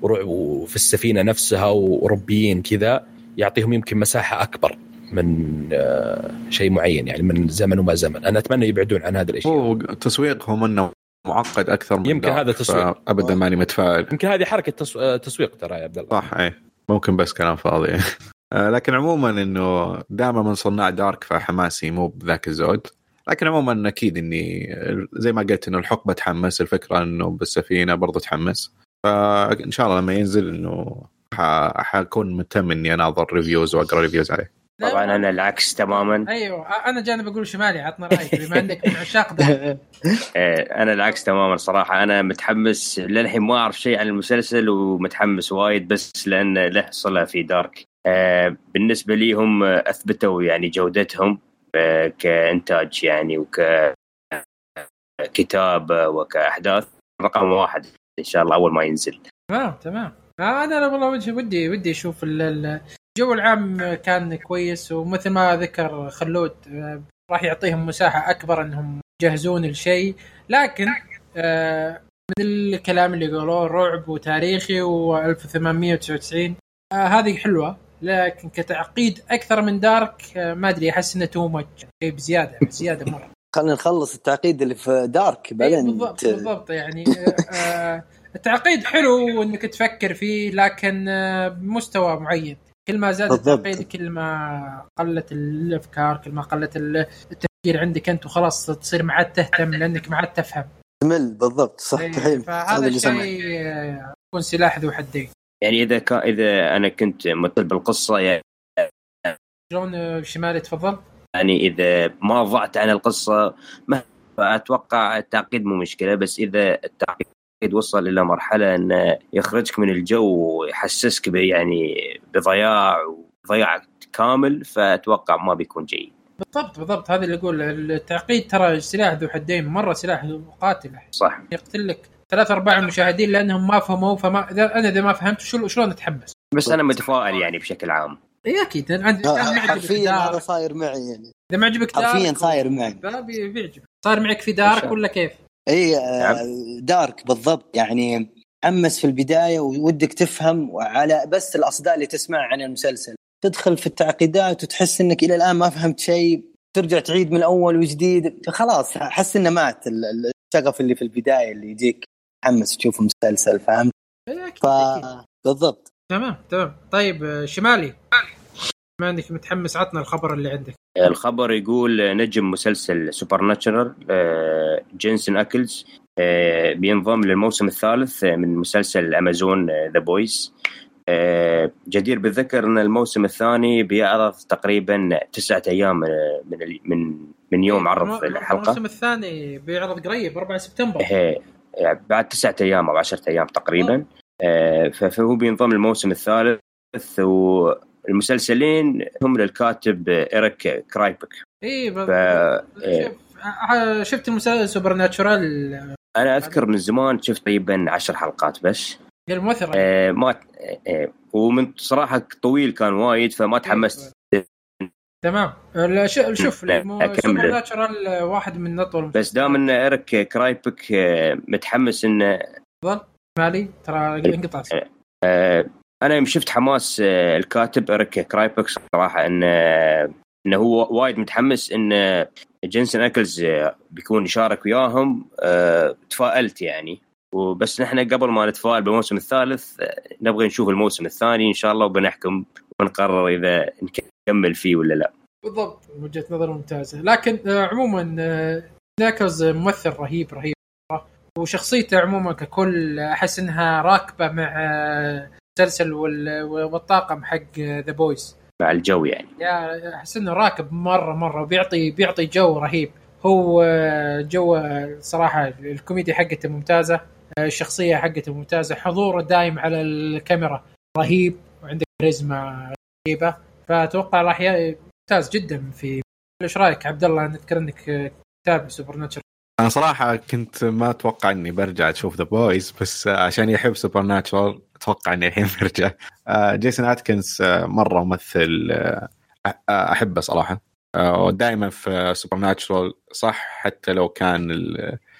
وفي السفينة نفسها وأوروبيين كذا يعطيهم يمكن مساحة أكبر من آه، شيء معين يعني من زمن وما زمن. أنا أتمنى يبعدون عن هذه الأشياء. هو تسويقهم أنه معقد أكثر من يمكن هذا تسويق. ابدا ماني متفائل. يمكن هذه حركة تسو- آه، تسويق ترى يا عبد الله. صح اي ممكن بس كلام فاضي. آه، لكن عموما إنه دائما من صناع Dark فحماسي مو بذاك الزود. لكن عموما أكيد إني زي ما قلت إنه الحقبة تحمس الفكرة إنه بالسفينة برضو تحمس. فإن شاء الله لما ينزل إنه حكون مهتم إني أناظر reviews وأقرأ reviews عليه. طبعا أنا العكس تماما. أيوه أنا جاني بقول شمالي عطنا رأيك بما انك من عشاق ده. أنا العكس تماما صراحة. أنا متحمس للحين ما أعرف شيء عن المسلسل ومتحمس وايد بس لأن له صلة في دارك. آه، بالنسبة لي هم أثبتوا يعني جودتهم. كإنتاج يعني وككتابه وكأحداث. رقم واحد إن شاء الله أول ما ينزل. تمام تمام. أنا والله ودي ودي ودي أشوف ال- ال- الجو العام كان كويس ومثل ما ذكر خلود آه، راح يعطيهم مساحة أكبر إنهم يجهزون الشيء. لكن آه، من الكلام اللي قالوه رعب وتاريخي و1899 آه هذه حلوة. لكن كتعقيد أكثر من دارك آه ما أدري أحس إنه تو ماتش شيء بزيادة بزيادة مرة. خلينا نخلص التعقيد اللي في دارك إيه بعدين بالضبط بالضبط يعني آه، آه، التعقيد حلو وانك تفكر فيه لكن بمستوى معين. كل ما زاد. التعقيد كل ما قلت الأفكار كل ما قلت ال- التفكير عندك أنت وخلاص تصير ما عاد تهتم لأنك ما عاد تفهم. تمل بالضبط صح إيه، فهذا. الشيء يكون سلاح ذو حدين. يعني إذا كان إذا أنا كنت مطل بالقصة يعني شلون آه، شمالي تفضل. يعني إذا ما ضعت عن القصة ما أتوقع التعقيد مو مشكلة بس إذا التعقيد وصل إلى مرحلة انه يخرجك من الجو ويحسسك يعني بضياع وضياع كامل فأتوقع ما بيكون جيد. بالضبط بالضبط. هذا اللي أقول التعقيد ترى سلاح ذو حدين. مرة سلاح قاتل. صح. يقتل لك ثلاث أرباع المشاهدين لأنهم ما فهموا فما إذا أنا إذا ما فهمت شو شلون أتحمس؟ بس أنا متفائل يعني بشكل عام. إي أكيد. أنا عندي حرفيا هذا صاير معي يعني. إذا ما عجبك دارك حرفيا صاير معي. بيعجبك. صار معك في دارك ولا كيف؟ إي آه، دارك بالضبط. يعني حمس في البداية وودك تفهم وعلى بس الأصداء اللي تسمع عن المسلسل. تدخل في التعقيدات وتحس إنك إلى الآن ما فهمت شيء. ترجع تعيد من اول وجديد. خلاص أحس إنه مات ال- ال- الشغف اللي في البداية اللي يجيك. تحمس تشوف مسلسل فهمت إي أكيد، ف. بالضبط تمام تمام. طيب آه، شمالي. ما عندك متحمس؟ عطنا الخبر اللي عندك. الخبر يقول نجم مسلسل Supernatural جينسن اكلز آه، بينضم للموسم الثالث من مسلسل امازون The Boys جدير بالذكر إن الموسم الثاني بيعرض تقريبا تسعة أيام آه، من ال- من من يوم عرض الم- الحلقة. الموسم الثاني بيعرض قريب 4 سبتمبر. إيه، بعد تسعة أيام أو عشرة أيام تقريبا آه، فهو بينضم الموسم الثالث والمسلسلين هم للكاتب Eric Kripke. إي ف... إيه. شفت المسلسل Supernatural أنا أذكر من زمان شفت تقريبا عشر حلقات بس. الممثل آه ما آه ومن صراحة طويل كان وايد فما تحمست. تمام. ش- شوف أكمل. Supernatural واحد من أطول بس دام إن Eric Kripke آه، متحمس انه تفضل. مالي؟ ترى انقطعت آه، أنا يوم شفت حماس آه، الكاتب Eric Kripke صراحة انه إنه هو وايد متحمس إن Jensen Ackles آه، بيكون يشارك وياهم. آه، تفائلت يعني. وبس نحن قبل ما نتفائل بالموسم الثالث آه، نبغى نشوف الموسم الثاني إن شاء الله وبنحكم ونقرر إذا نكمل فيه ولا لا. بالضبط وجهة نظر ممتازة. لكن آه، عموما آه، Ackles ممثل رهيب رهيب. وشخصيته عموما ككل أحس إنها راكبة مع آه، المسلسل وال- والطاقم حق The Boys مع الجو يعني. يا أحس إنه راكب مرة مرة وبيعطي بيعطي جو رهيب. هو جو صراحة الكوميديا حقته ممتازة الشخصية حقته ممتازة حضوره دايم على الكاميرا رهيب وعنده كاريزما رهيبة. فأتوقع راح ممتاز جدا في إيش رأيك عبد الله؟ نذكر إنك آه، تتابع Supernatural أنا صراحة كنت ما أتوقع إني برجع أشوف The Boys بس آه، عشان أحب Supernatural أتوقع إني الحين برجع. آه، Jensen Ackles آه، مرة ممثل آه، أحبه صراحة. ودائما في Supernatural صح؟ حتى لو كان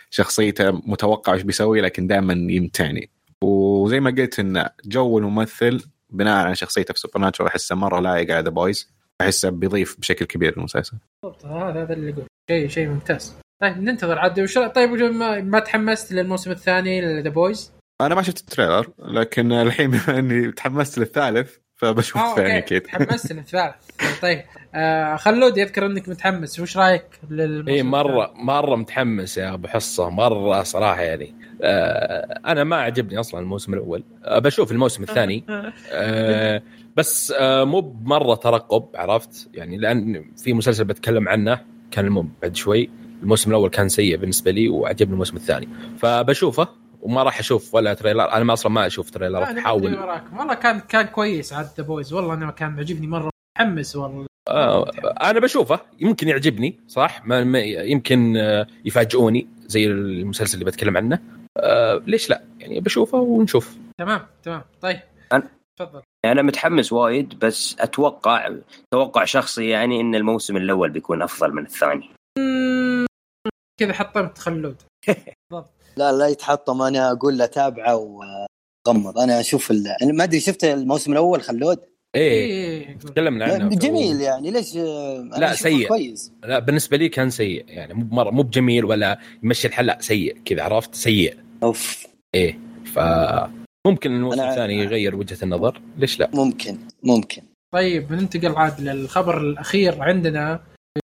شخصيته متوقع إيش بيسوي لكن دائما يمتعني. وزي ما قلت إن جو الممثل بناء على شخصيته في Supernatural أحسه مرة لايق على The Boys أحسه بيضيف بشكل كبير للمسلسل بالضبط هذا هذا اللي يقول. شيء شيء ممتاز. طيب ننتظر عاد. وش طيب ما, ما تحمست للموسم الثاني ل The Boys أنا ما شفت ال trailer لكن الحين بما إني تحمست للثالث فبشوف آه الثاني أكيد. تحمست للثالث. طيب. آه خلود يذكر انك متحمس. وش رأيك للموسم اي مره الثاني؟ مرة متحمس يا أبو حصة. مرة صراحة يعني آه أنا ما عجبني أصلا الموسم الأول. آه بشوف الموسم الثاني. آه. بس آه مو بمره ترقب عرفت؟ يعني لأن في مسلسل بتكلم عنه كان المهم بعد شوي. الموسم الأول كان سيء بالنسبة لي وعجبني الموسم الثاني. فبشوفه وما راح أشوف ولا trailer. أنا ما أصلا ما أشوف تريلرات أحاول. وراك. والله كان كان كويس عاد The Boys والله أنا كان معجبني مرة. متحمس والله. آه أنا بشوفه. يمكن يعجبني صح؟ ما ما- يمكن آه، يفاجئوني زي المسلسل اللي بتكلم عنه. آه ليش لا؟ يعني بشوفه ونشوف. تمام تمام. طيب. أنا- تفضل. أنا متحمس وايد بس أتوقع توقع شخصي يعني إن الموسم الأول بيكون أفضل من الثاني. كذا حطمت خلود لا لا يتحطم. أنا أقول له تابعه وغمض. أنا أشوف ال... أنا ما أدري شفت الموسم الأول خلود؟ إيه إيه تكلمنا عنه. جميل يعني ليش؟ لا، سيء. كويس. لا بالنسبة لي كان سيء يعني مو مرة مو بجميل ولا يمشي الحل لا سيء كذا عرفت؟ سيء. أوف. إيه ف ممكن الموسم الثاني يغير وجهة النظر ليش لا؟ ممكن ممكن. طيب ننتقل عاد للخبر الأخير عندنا.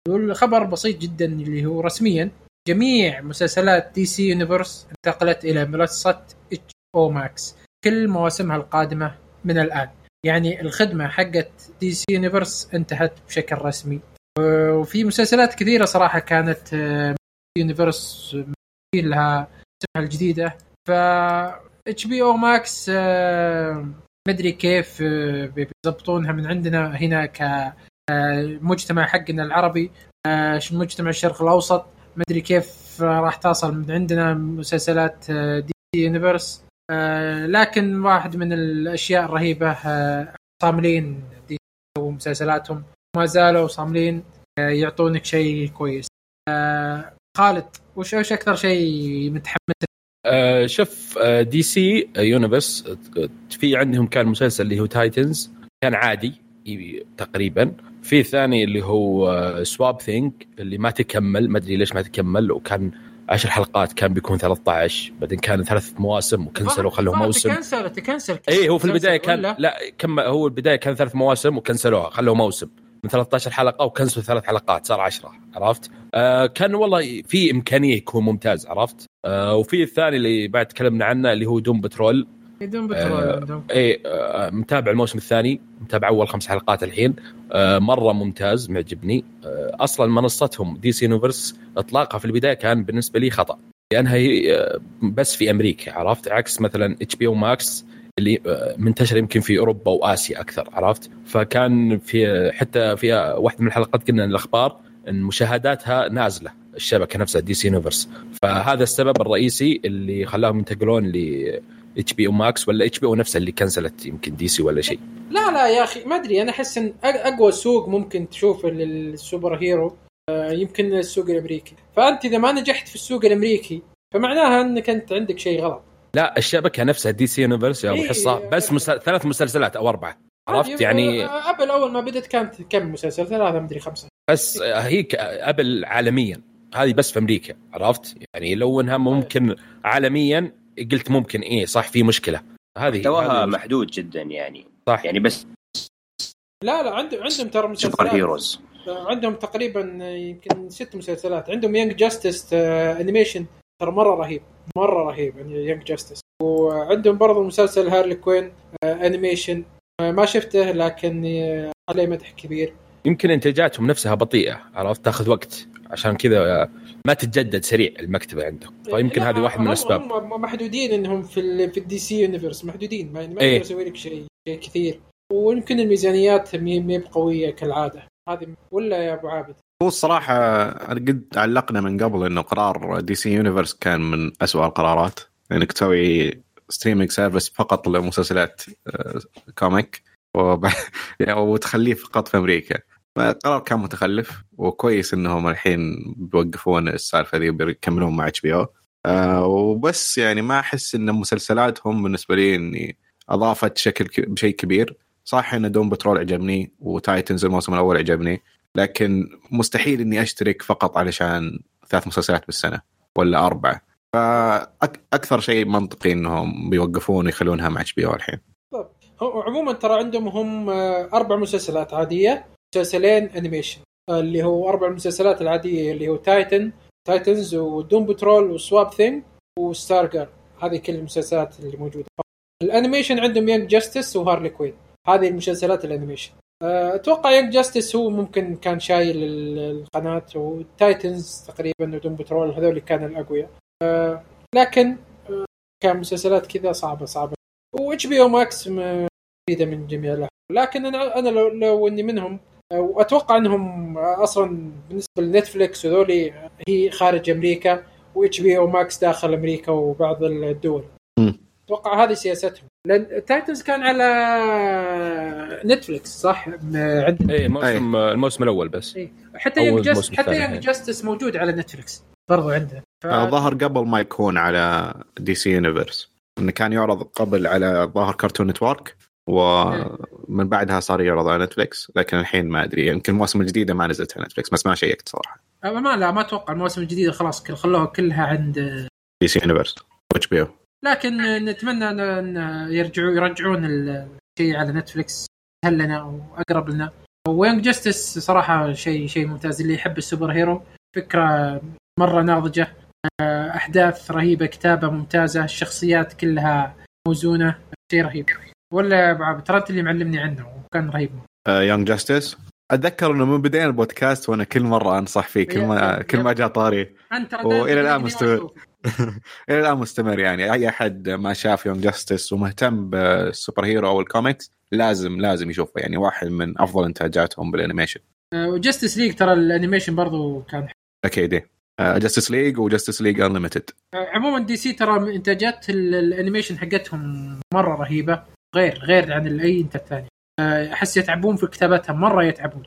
والخبر بسيط جدا اللي هو رسميا جميع مسلسلات DC Universe انتقلت إلى منصة HBO Max كل مواسمها القادمة من الآن. يعني الخدمة حقت DC Universe انتهت بشكل رسمي. وفي مسلسلات كثيرة صراحة كانت آه، Universe في لها سمعة الجديدة. ف HBO Max مدري كيف آه، بيضبطونها من عندنا هنا كمجتمع حقنا العربي. آه، مجتمع الشرق الأوسط؟ مدري كيف آه، راح تصل من عندنا مسلسلات آه، DC Universe آه، لكن واحد من الأشياء الرهيبة آه، صاملين ومسلسلاتهم. ما زالوا صاملين آه، يعطونك شيء كويس. آه، خالد وش وش أكثر شيء متحمس آه شوف آه DC Universe آه، في عندهم كان مسلسل اللي هو Titans كان عادي تقريبا. في ثاني اللي هو Swamp Thing اللي ما تكمل ما أدري ليش ما تكمل وكان عشر حلقات كان بيكون 13 بعدين كان ثلاث مواسم وكنسلوا خلوه موسم تكنسل تكنسل اي هو في البداية كان؟ لا كم هو البداية كان ثلاث مواسم وكنسلوها خلوه موسم من 13 حلقة وكنسلوا ثلاث حلقات صار 10 عرفت؟ آه كان والله في إمكانية يكون ممتاز عرفت؟ آه وفي الثاني اللي بعد تكلمنا عنه اللي هو Doom Patrol Doom Patrol آه، عندهم؟ اي آه متابع الموسم الثاني متابع أول خمس حلقات الحين. آه مرة ممتاز معجبني. آه أصلا منصتهم DC Universe إطلاقها في البداية كان بالنسبة لي خطأ. لأنها هي آه، بس في أمريكا عرفت؟ عكس مثلا HBO Max اللي آه، منتشر يمكن في أوروبا وآسيا أكثر عرفت؟ فكان في حتى في واحدة من الحلقات قلنا الأخبار إن مشاهداتها نازلة الشبكة نفسها DC Universe فهذا السبب الرئيسي اللي خلاهم ينتقلون ل HBO Max ولا HBO نفسها اللي كنسلت يمكن DC ولا شيء. لا لا يا أخي ما أدري. أنا أحس إن أقوى سوق ممكن تشوفه لل superhero آه، يمكن السوق الأمريكي. فأنت إذا ما نجحت في السوق الأمريكي فمعناها إنك أنت عندك شيء غلط. لا الشبكه نفسها DC Universe يا ابو إيه. حصة بس مسل... ثلاث مسلسلات أو أربعة. عرفت؟ يعني Apple أول ما بدت كانت كم مسلسل؟ ثلاثة مدري خمسة. بس هي Apple عالميا. هذه بس في أمريكا عرفت؟ يعني لو إنها ممكن عالميا قلت ممكن إيه صح في مشكلة. هذه محتواها محدود جدا يعني. صح. يعني بس لا لا عندهم عندهم ترى سوبر مسلسلات. heroes عندهم تقريبا يمكن ست مسلسلات. عندهم Young Justice animation ترى مرة رهيب مرة رهيب يعني Young Justice وعندهم برضو مسلسل Harley Quinn animation ما شفته لكن آه، عليه مدح كبير. يمكن إنتاجاتهم نفسها بطيئة عرفت؟ تاخذ وقت. عشان كذا ما تتجدد سريع المكتبة عندهم فيمكن لا، هذه واحد من الأسباب. هم محدودين إنهم في ال في ال DC Universe محدودين ما ما إيه. يقدر يسوي لك شيء شيء كثير. ويمكن الميزانيات مي مي بقوية كالعادة. هذه ولا يا أبو عابد؟ هو الصراحة أنا قد علقنا من قبل إنه قرار DC Universe كان من أسوأ القرارات. إنك تسوي streaming service فقط لمسلسلات آه، comic وب... يعني وتخليه فقط في أمريكا. قرار كان متخلف وكويس إنهم الحين بيوقفون السالفة ذي وبيكملون مع HBO وبس يعني ما أحس إن مسلسلاتهم بالنسبة لي إني أضافت بشكل. بشيء كبير. صح إن Doom Patrol عجبني و Titans الموسم الأول عجبني لكن مستحيل إني أشترك فقط علشان ثلاث مسلسلات بالسنة ولا أربعة. فاكثر شيء منطقي إنهم بيوقفون ويخلونها مع HBO الحين. هو عموما ترى عندهم هم آه، أربع مسلسلات عادية. مسلسلين animation اللي هو أربع مسلسلات العادية اللي هو Titan Titans و Doom Patrol و Swamp Thing و Stargirl هذه كل المسلسلات اللي موجودة. ال animation عندهم Young Justice و Harley Quinn هذه المسلسلات ال animation آه، أتوقع Young Justice هو ممكن كان شايل ال- القناة وال Titans تقريبا و Doom Patrol هذول كانوا الأقوياء. آه، لكن آه، كان مسلسلات كذا صعبة صعبة. و HBO Max مفيدة من جميع لكن أنا أنا لو, لو إني منهم وأتوقع إنهم أصلا بالنسبة ل Netflix وذولي هي خارج أمريكا و HBO Max داخل أمريكا وبعض الدول. أتوقع هذه سياستهم. لأن Titans كان على Netflix صح؟ م- عند إيه الموسم الموسم الأول بس. إيه. حتى أول Young Justice موسم حتى Young إيه. Justice موجود على Netflix برضو عنده. ف... آه، ظهر قبل ما يكون على DC Universe. إنه كان يعرض قبل على ظهر Cartoon Network. ومن بعدها صار يعرض على Netflix لكن الحين ما أدري يمكن المواسم الجديده ما نزلت على Netflix بس ما شيكت صراحة. ما لا ما أتوقع المواسم الجديده خلاص كل- خلوها كلها عند DC Universe HBO لكن نتمنى ان يرجعوا يرجعون الشيء على Netflix سهل لنا واقرب لنا. و Young Justice صراحة شيء شيء ممتاز اللي يحب ال superhero فكرة مرة ناضجة أحداث رهيبة كتابة ممتازة الشخصيات كلها موزونة شيء رهيب. ولا ترى أنت اللي معلمني عنه وكان رهيب. Young Justice أتذكر إنه من بدينا البودكاست وأنا كل مرة أنصح فيه كل ما كل ما. جاء طاري. دايماً الآن تلاقيني مستمر. إلى الآن مستمر يعني. أي أحد ما شاف Young Justice ومهتم بال superhero أو الكوميكس لازم لازم يشوفه. يعني واحد من أفضل إنتاجاتهم بال animation. أه، و Justice League ترى ال animation برضو كان أكيد Justice League و Justice League Unlimited عموما DC ترى إنتاجات ال- ال animation حقتهم مرة رهيبة. غير غير عن أي إنتاج ثاني. أحس يتعبون في كتابتها مرة يتعبون.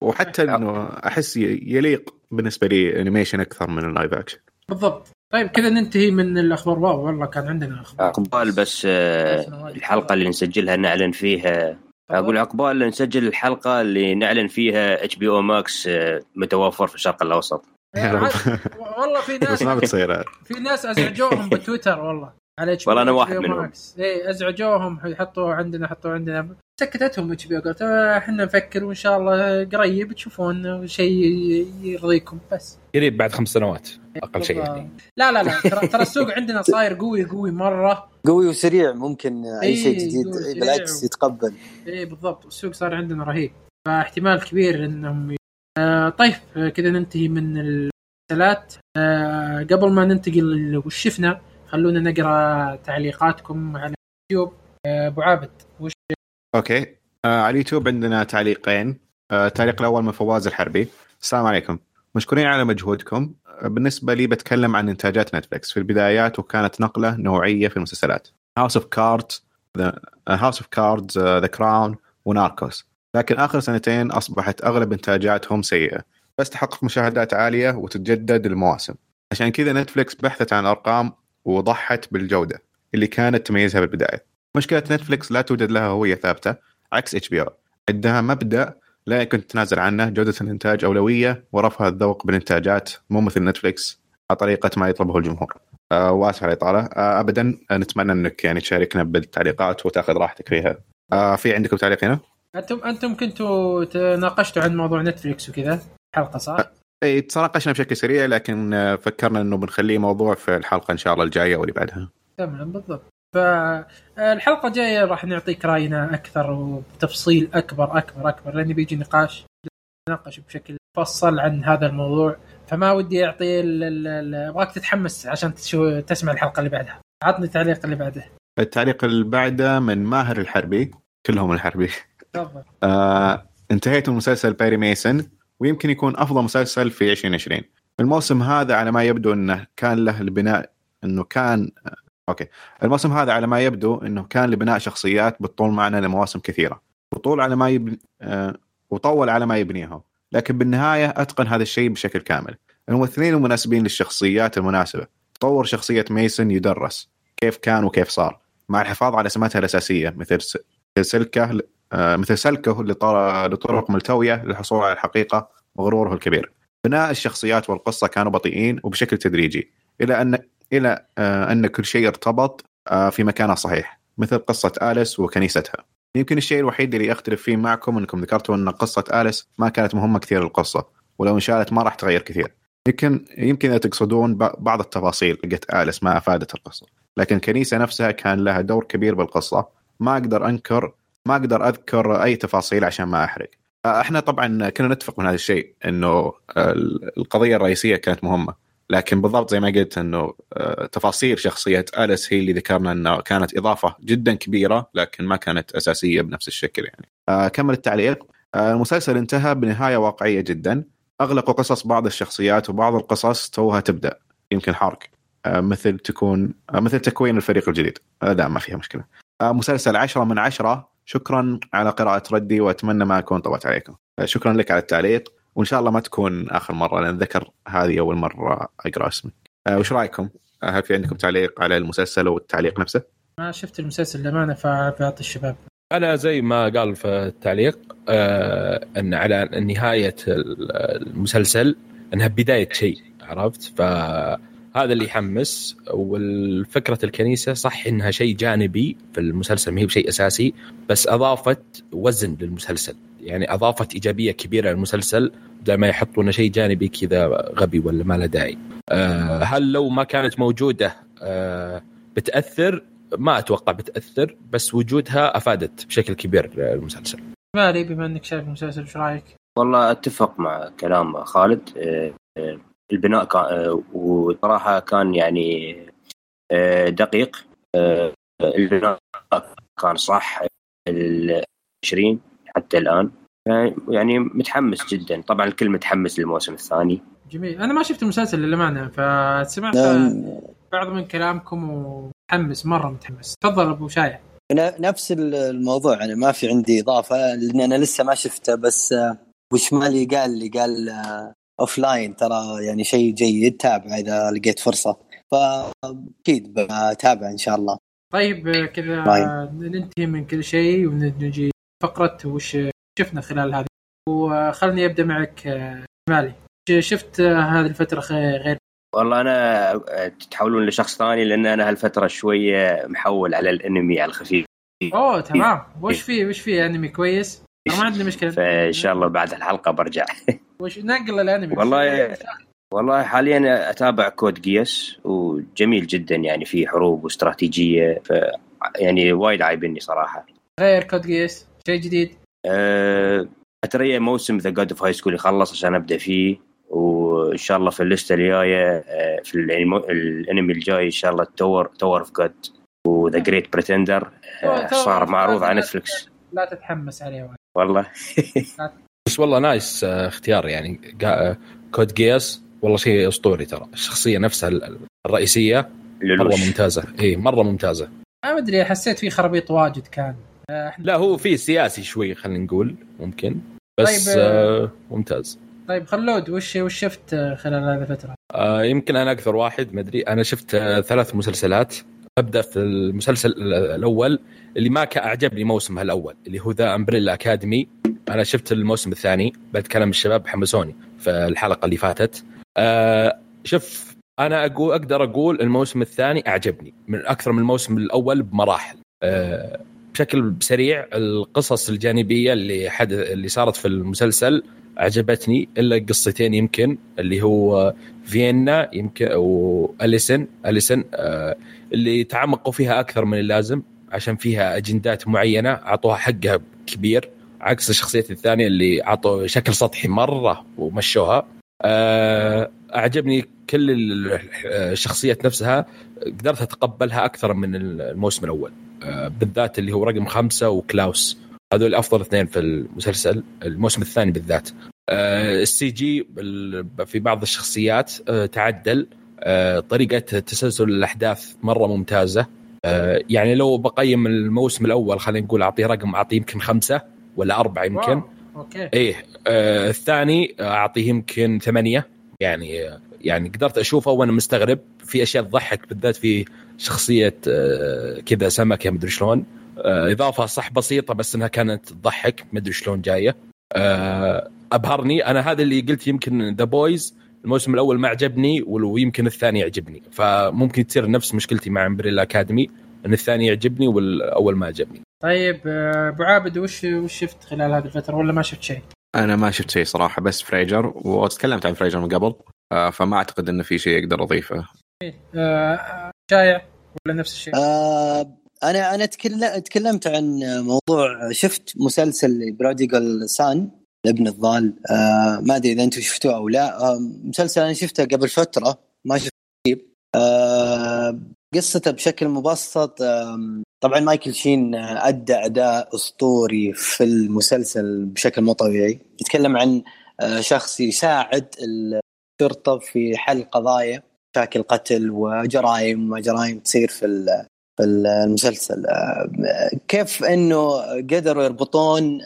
وحتى إنه أحس يليق بالنسبة لي animation أكثر من ال live action بالضبط. طيب كذا ننتهي من الأخبار. wow والله كان عندنا أخبار. عقبال بس آه، الحلقة اللي نسجلها نعلن فيها. أقول عقبال نسجل الحلقة اللي نعلن فيها HBO Max متوفر في الشرق الأوسط. والله في بس ناس ما بتصير. في ناس أزعجوهم بتويتر والله. على H والله أنا واحد منهم. اي أزعجوهم يحطوا عندنا حطوا عندنا. سكتتهم HB قلت إحنا نفكر وإن شاء الله قريب تشوفون شيء يرضيكم. بس. قريب بعد خمس سنوات أقل شيء يعني. لا لا لا. ترى ترى السوق عندنا صاير قوي قوي مرة. قوي وسريع ممكن أي إيه، شيء جديد بالعكس يتقبل. اي بالضبط. السوق صار عندنا رهيب. فاحتمال كبير إنهم ي- آه طيب كذا ننتهي من المسلسلات. آه، قبل ما ننتقل وش شفنا خلونا نقرأ تعليقاتكم على اليوتيوب. آه، أبو عابد وش okay. آه على اليوتيوب عندنا تعليقين. آه التعليق الأول من فواز الحربي. السلام عليكم. مشكورين على مجهودكم. آه، بالنسبة لي بتكلم عن إنتاجات Netflix في البدايات وكانت نقلة نوعية في المسلسلات. House of Cards House of Cards The Crown و Narcos لكن آخر سنتين أصبحت أغلب إنتاجاتهم سيئة. بس تحقق مشاهدات عالية وتتجدد المواسم. عشان كذا Netflix بحثت عن أرقام وضحت بالجودة اللي كانت تميزها بالبداية. مشكلة نتفلكس لا توجد لها هوية ثابتة عكس HB عندها مبدأ لا يمكن تتنازل عنه جودة الإنتاج أولوية ورفع الذوق بالإنتاجات مو مثل Netflix على طريقة ما يطلبه الجمهور. آه واسف على الاطاله آه ابدا آه نتمنى إنك يعني تشاركنا بالتعليقات وتأخذ راحتك فيها. آه في عندكم تعليق هنا؟ أنتم أنتم كنتوا تناقشتوا عن موضوع نتفليكس وكذا حلقة صح؟ اي تناقشنا بشكل سريع لكن آه، فكرنا إنه بنخليه موضوع في الحلقة إن شاء الله الجاية واللي بعدها. تمام بالضبط. فالحلقه الجاية راح نعطيك رأينا أكثر وبتفصيل أكبر أكبر أكبر لأن بيجي نقاش نتناقش بشكل مفصل عن هذا الموضوع. فما ودي أعطي أبغاك تتحمس عشان تشو تسمع الحلقة اللي بعدها. عطني التعليق اللي بعده. التعليق اللي بعده من ماهر الحربي كلهم الحربي. تفضل. آه انتهيت من مسلسل Perry Mason. ويمكن يكون أفضل مسلسل في 2020 الموسم هذا على ما يبدو إنه كان له البناء إنه كان آه، okay. الموسم هذا على ما يبدو إنه كان لبناء شخصيات بتطول معنا لمواسم كثيرة. وطول على ما يبني آه وطول على ما يبنيها. لكن بالنهاية أتقن هذا الشيء بشكل كامل. الممثلين المناسبين للشخصيات المناسبة. تطور شخصية ميسن يدرس كيف كان وكيف صار. مع الحفاظ على سماتها الأساسية مثل سلكه آه، مثل سلكه لطر- لطرق ملتوية للحصول على الحقيقة. وغروره الكبير. بناء الشخصيات والقصة كانوا بطيئين وبشكل تدريجي إلى ان إلى آه، أن كل شيء ارتبط آه، في مكانه الصحيح مثل قصة آليس وكنيستها. يمكن الشيء الوحيد اللي أختلف فيه معكم إنكم ذكرتوا أن قصة آليس ما كانت مهمة كثير للقصة ولو انشالت ما راح تغير كثير. يمكن يمكن إذا تقصدون بعض التفاصيل لقيت آليس ما أفادت القصة. لكن الكنيسه نفسها كان لها دور كبير بالقصة ما أقدر أنكر ما أقدر أذكر أي تفاصيل عشان ما أحرق آه، إحنا طبعا كنا نتفق من هذا الشيء إنه آه، القضية الرئيسية كانت مهمة. لكن بالضبط زي ما قلت إنه آه، تفاصيل شخصية أليس هي اللي ذكرنا انه كانت إضافة جدا كبيرة لكن ما كانت أساسية بنفس الشكل يعني. آه، كمل التعليق. المسلسل انتهى بنهاية واقعية جدا. أغلقوا قصص بعض الشخصيات وبعض القصص توها تبدأ. يمكن حرق. مثل تكون مثل تكوين الفريق الجديد. لا ما فيها مشكلة. مسلسل عشرة من عشرة شكرا على قراءة ردي وأتمنى ما أكون طولت عليكم شكرا لك على التعليق وإن شاء الله ما تكون آخر مرة لأن ذكر هذه أول مرة أقرأ اسمك آه، وش رأيكم؟ آه، هل في عندكم تعليق على المسلسل والتعليق نفسه؟ ما شفت المسلسل للأمانة فبعطي الشباب أنا زي ما قال في التعليق آه إن على نهاية المسلسل إنها بداية شيء عرفت فهذا اللي يحمس والفكرة الكنيسة صح إنها شيء جانبي في المسلسل ما هي بشيء أساسي بس أضافت وزن للمسلسل. يعني أضافت إيجابية كبيرة للمسلسل بدل ما يحطون شيء جانبي كذا غبي ولا ما له داعي. آه هل لو ما كانت موجودة آه بتأثر؟ ما أتوقع بتأثر بس وجودها أفادت بشكل كبير المسلسل. مالي بما إنك شايف المسلسل إيش رأيك؟ والله أتفق مع كلام خالد. آه، آه، البناء كان آه، وصراحة كان يعني آه، دقيق. آه، البناء كان صح. ال 20 حتى الآن. يعني متحمس جدا. طبعا الكل متحمس للموسم الثاني. جميل. أنا ما شفت المسلسل للامانه فسمعت نعم. بعض من كلامكم ومتحمس مرة متحمس. تفضل أبو شايع. ن- نفس الموضوع أنا ما في عندي إضافة لأن أنا لسه ما شفته بس وش مالي قال لي؟ قال offline ترى يعني شيء جيد تابع إذا لقيت فرصة. فأكيد بتابع إن شاء الله. طيب كذا طيب. ننتهي من كل شيء ونجي فقرة وش شفنا خلال هذه. وخلني أبدأ معك مالي. شفت هذه الفترة غير؟ والله أنا تتحولون لشخص ثاني لأن أنا هالفترة شوية محول على الأنمي على الخفيف. أوه تمام. وش في وش في أنمي كويس؟ ما عندي مشكلة. فإن شاء الله بعد الحلقة برجع. وش نقل الأنمي؟ والله والله حاليا أتابع كود جياس وجميل جدا يعني في حروب واستراتيجية ف يعني وايد عايبني صراحة. غير Code Geass؟ شيء جديد؟ أه أتريا موسم The God of High School يخلص عشان أبدأ فيه وإن شاء الله في الليستة الجاية آه، في الأنيمو- الأنمي الجاي إن شاء الله Tower Tower of God و The Great Pretender صار معروض على نتفلكس لا تتحمس عليه. والله. بس والله nice آه، اختيار يعني. آه، Code Geass والله شيء اسطوري ترى. الشخصية نفسها ال- الرئيسية مرة ممتازة. إي مرة ممتازة. ما أدري حسيت في خرابيط واجد كان. آه، لا هو في سياسي شوي خلينا نقول ممكن. بس طيب، آه، ممتاز. طيب خلود وش وش شفت خلال هذه الفترة؟ آه يمكن أنا أكثر واحد ما أدري. أنا شفت آه ثلاث مسلسلات. أبدأ في المسلسل ال- الأول. اللي ما اعجبني موسمها الأول اللي هو ذا أمبريلا أكاديمي. أنا شفت الموسم الثاني بتكلم الشباب حمسوني في الحلقة اللي فاتت. آه شوف أنا أقول أقدر أقول الموسم الثاني أعجبني من أكثر من الموسم الأول بمراحل. آه بشكل سريع القصص الجانبية اللي حدث اللي صارت في المسلسل عجبتني إلا قصتين يمكن اللي هو فيينا يمكن وأليسن. أليسن آه اللي تعمقوا فيها أكثر من اللازم. عشان فيها أجندات معينة أعطوها حقها كبير عكس الشخصية الثانية اللي أعطوا شكل سطحي مرة ومشوها. آه أعجبني كل ال- الشخصيات نفسها قدرت أتقبلها أكثر من الموسم الأول. آه بالذات اللي هو رقم خمسة وكلاوس. هذول أفضل اثنين في المسلسل الموسم الثاني بالذات. آه، السي جي في بعض الشخصيات آه، تعدل. آه، طريقة تسلسل الأحداث مرة ممتازة. آه، يعني لو بقيم الموسم الأول خلينا نقول اعطيه رقم اعطيه يمكن خمسة ولا أربعة يمكن. واو، أوكي. إيه آه الثاني اعطيه يمكن ثمانية. يعني يعني قدرت أشوفه وأنا مستغرب. في أشياء تضحك بالذات في شخصية آه كذا سمكة مدري شلون. آه إضافة صح بسيطة بس إنها كانت تضحك مدري شلون جاية. آه أبهرني. أنا هذا اللي قلت يمكن The Boys الموسم الأول ما عجبني ويمكن الثاني يعجبني. فممكن تصير نفس مشكلتي مع Umbrella Academy إن الثاني يعجبني والأول ما عجبني. طيب آه، أبو عابد وش وش شفت خلال هذه الفترة؟ ولا ما شفت شيء؟ أنا ما شفت شيء صراحة بس فريجر وتكلمت عن فريجر من قبل آه، فما أعتقد انه في شيء أقدر أضيفه. آه، شايع ولا نفس الشيء؟ آه أنا أنا تكلم تكلمت عن موضوع شفت مسلسل Prodigal Son؟ الابن الضال. آه ما أدري إذا أنتم شفتوه أو لا. آه مسلسل أنا شفته قبل فترة ما شفته. آه قصته بشكل مبسط. آه طبعا مايكل شين آه، أدى أداء أسطوري في المسلسل بشكل مو طبيعي. يتكلم عن آه شخص يساعد الشرطة في حل قضايا مشاكل قتل وجرائم وجرائم تصير في في المسلسل. آه، كيف إنه قدروا يربطون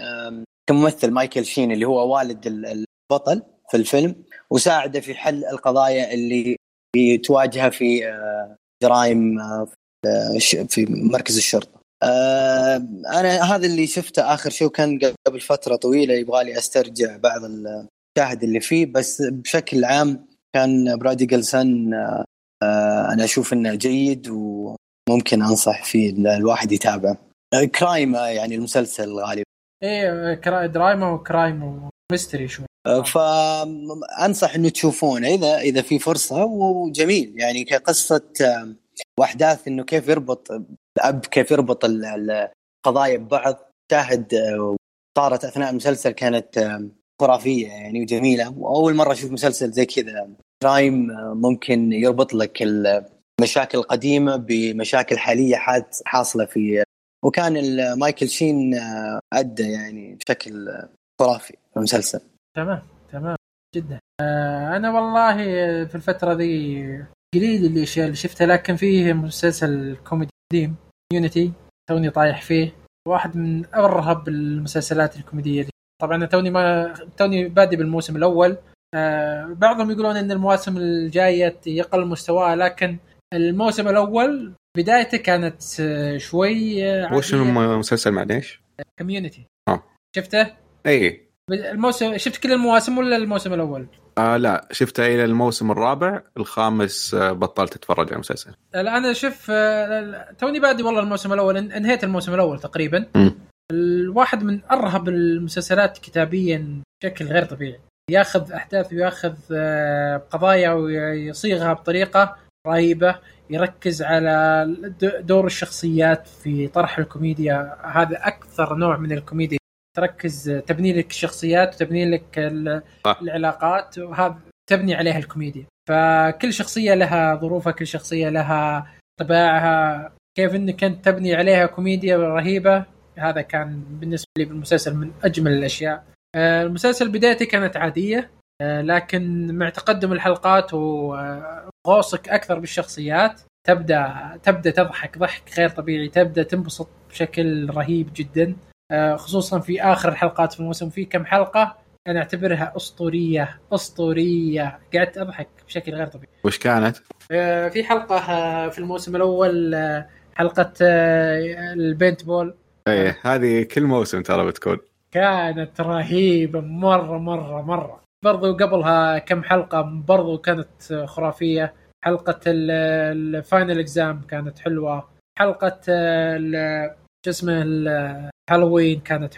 كممثل مايكل شين اللي هو والد ال- البطل في الفيلم وساعده في حل القضايا اللي بتواجهها في آه، جرائم آه، في- آه، في مركز الشرطة. أنا هذا اللي شفته آخر شيء وكان قبل فترة طويلة يبغى لي أسترجع بعض المشاهد اللي فيه بس بشكل عام كان برادي آه، أنا أشوف إنه جيد وممكن أنصح فيه الواحد يتابعه. كرايم يعني المسلسل غالبا إيه drama و crime و mystery شوي. فانصح إنه تشوفونه اذا إذا في فرصة وجميل. يعني كقصة آم، وأحداث إنه كيف يربط الأب كيف يربط ال- ال- القضايا ببعض. شاهد آه، صارت أثناء المسلسل كانت خرافية يعني وجميلة. وأول مرة أشوف مسلسل زي كذا. crime ممكن يربط لك المشاكل القديمه بمشاكل حالية حاصلة في وكان مايكل شين آه، أدى يعني بشكل خرافي في المسلسل. تمام تمام. جدا. آه أنا والله في الفترة ذي قليل الاشياء اللي شفتها لكن فيه مسلسل كوميدي قديم Community توني طايح فيه. واحد من أرهب المسلسلات الكوميدية اللي طبعا توني ما توني بادي بالموسم الأول. آه بعضهم يقولون إن المواسم الجاية يقل مستواها لكن الموسم الأول بدايته كانت آه، شوي آه، وش. المسلسل معليش؟ Community آه. شفته؟ اي الموسم شفت كل المواسم ولا الموسم الأول؟ آه لا شفته إلى الموسم الرابع الخامس آه بطلت أتفرج على المسلسل لا أنا شوف آه، توني بادي والله الموسم الأول إن- انهيت الموسم الأول تقريبا مم. الواحد من أرهب المسلسلات كتابيا بشكل غير طبيعي ياخذ أحداث وياخذ قضايا ويصيغها بطريقة رهيبة يركز على دور الشخصيات في طرح الكوميديا. هذا أكثر نوع من الكوميديا. تركز تبني لك الشخصيات وتبني لك صح. العلاقات وهذا تبني عليها الكوميديا. فكل شخصية لها ظروفها كل شخصية لها طباعها. كيف إنك انت تبني عليها كوميديا رهيبة هذا كان بالنسبة لي بالمسلسل من أجمل الأشياء. آه، المسلسل بدايته كانت عادية. آه، لكن مع تقدم الحلقات وغوصك أكثر بالشخصيات تبدأ تبدأ تضحك ضحك غير طبيعي تبدأ تنبسط بشكل رهيب جدا. آه، خصوصا في آخر الحلقات في الموسم في كم حلقة أنا أعتبرها أسطورية أسطورية. قعدت أضحك بشكل غير طبيعي. وش كانت؟ آه، في حلقة آه، في الموسم الأول آه، حلقة آه، البنت بول. إيه هذه كل موسم ترى بتكون. كانت رهيبة مرة مرة مرة. برضو قبلها كم حلقة برضو كانت خرافية. حلقة ال- ال final exam كانت آه، ال- شو اسمه ال- هالوين كانت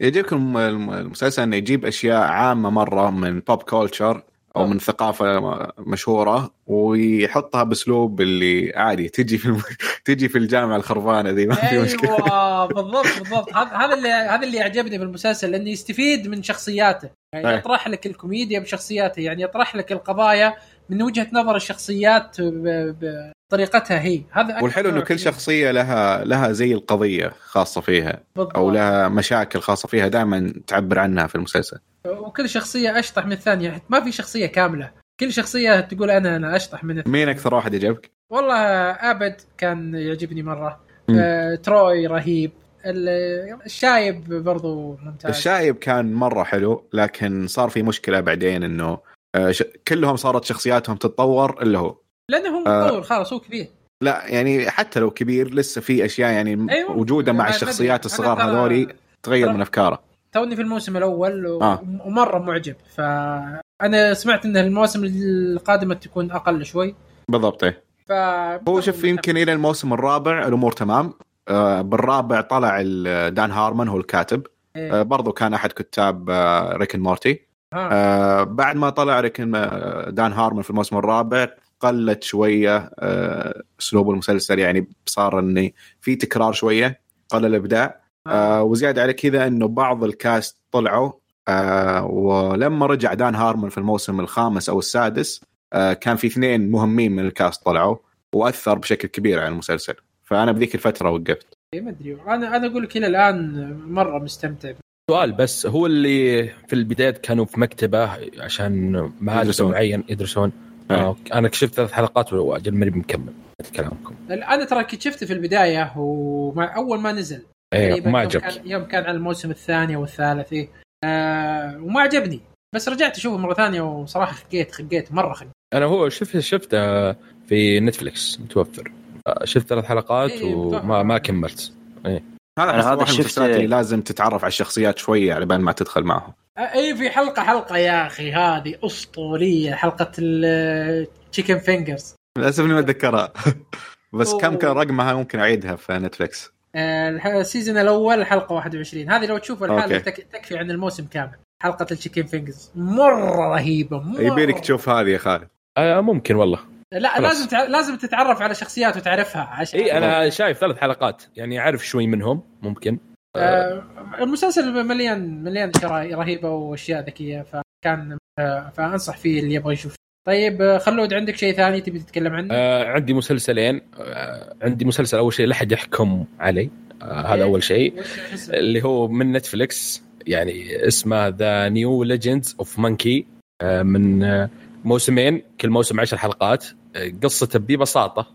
يجيك الم- الم- المسلسل إنه يجيب أشياء عامة مرة من pop culture أو. من ثقافة مشهورة ويحطها باسلوب اللي عادي تجي في الم... تجي في الجامعة الخربانة ذي ما في مشكلة أيوه بالضبط بالضبط هذا اللي هذا اللي يعجبني بالمسلسل انه يستفيد من شخصياته يعني أي. يطرح لك الكوميديا بشخصياته يعني يطرح لك القضايا من وجهة نظر الشخصيات بطريقتها هي هذا والحلو إنه كل شخصية لها لها زي القضية خاصة فيها بالضبط. أو لها مشاكل خاصة فيها دائما تعبر عنها في المسلسل وكل شخصية أشطح من الثانية ما في شخصية كاملة كل شخصية تقول أنا أنا أشطح من الثانية. مين أكثر واحد يعجبك؟ والله أبد كان يعجبني مرة. آه، تروي رهيب ال- الشايب برضو ممتاز الشايب كان مرة حلو لكن صار في مشكلة بعدين إنه. كلهم صارت شخصياتهم تتطور إلا هو لأنه هو آه. مطور خلاص هو كبير لا يعني حتى لو كبير لسه في أشياء يعني أيوة. وجوده مع الشخصيات الصغار هذولي تغير من أفكاره توني في الموسم الأول و... آه. ومرة معجب فانا سمعت إن المواسم القادمة تكون أقل شوي بالضبط إيه. ف هو شوف يمكن إلى الموسم الرابع الأمور تمام آه، بالرابع طلع دان هارمان هو الكاتب إيه. آه، برضو كان أحد كتاب آه، Rick and Morty. آه، بعد ما طلع Rick and آه، دان هارمان في الموسم الرابع قلت شوية آه، اسلوب المسلسل يعني صار انه في تكرار شوية قل الإبداع. آه، وزيادة على كذا إنه بعض ال cast طلعوا آه، ولما رجع دان هارمون في الموسم الخامس أو السادس آه، كان في اثنين مهمين من الكاست طلعوا وأثر بشكل كبير على المسلسل. فأنا بذيك الفترة وقفت. إيه، ما أدري. أنا أنا أقول لك إلى الآن مرة مستمتع. سؤال بس هو اللي في البداية كانوا في مكتبة عشان مهندس يدرسون. معين يدرسون. إيه. آه، أنا كشفت ثلاث حلقات واجل ماني مكمل. كلامكم أنا ترى كنت شفته في البداية ومع أول ما نزل. إيه تقريباً ما يوم عجبك. كان يوم كان على الموسم الثاني أو الثالث إيه. آه وما عجبني. بس رجعت أشوفه مرة ثانية وصراحة خقيت خقيت مرة خقيت. أنا هو شفت شفته في نتفلكس متوفر. آه، شفت ثلاث حلقات إيه، وما ما كملت. هذا أحس هذا شفت- اللي لازم تتعرف على الشخصيات شوية على بال ما تدخل معهم. آه، اي في حلقة حلقة يا أخي هذه أسطورية حلقة ال chicken fingers للأسف إني ما أتذكرها. بس أوه. كم كان رقمها ممكن أعيدها في نتفلكس ال season الأول الحلقة 21 هذه لو تشوفها الحالة تكفي عن الموسم كامل. حلقة ال chicken fingers مرة رهيبة مرة. يبيلك تشوف هذه يا خالد. آه ممكن والله. لا خلاص. لازم تع... لازم تتعرف على شخصيات وتعرفها. عشان إي أنا شايف ثلاث حلقات يعني أعرف شوي منهم ممكن. آه، المسلسل مليان مليان اشياء رهيبة وأشياء ذكية فكان آه، فأنصح فيه اللي يبغى يشوف. طيب آه، خلود عندك شيء ثاني تبي تتكلم عنه؟ آه عندي مسلسلين. آه عندي مسلسل أول شيء لا أحد يحكم علي آه هذا أول شيء؟ اللي هو من نتفلكس يعني اسمه The New Legends of Monkey من آه، موسمين كل موسم عشر حلقات. قصته ببساطه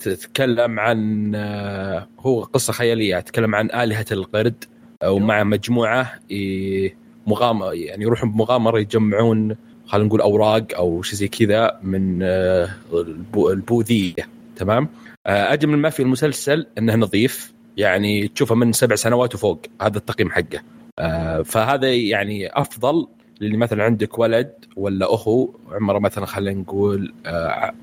تتكلم عن آه، هو قصة خيالية. تتكلم عن آلهة القرد ومع مجموعة ي- مغامره يعني يروحون بمغامره يجمعون خلينا نقول أوراق أو شيء زي كذا من آه، البو- البوذية. تمام؟ آه، أجمل ما في المسلسل إنه نظيف. يعني تشوفه من سبع سنوات وفوق. هذا التقييم حقه. فهذا يعني أفضل اللي مثلا عندك ولد ولا أخو عمره مثلا خلينا نقول آه،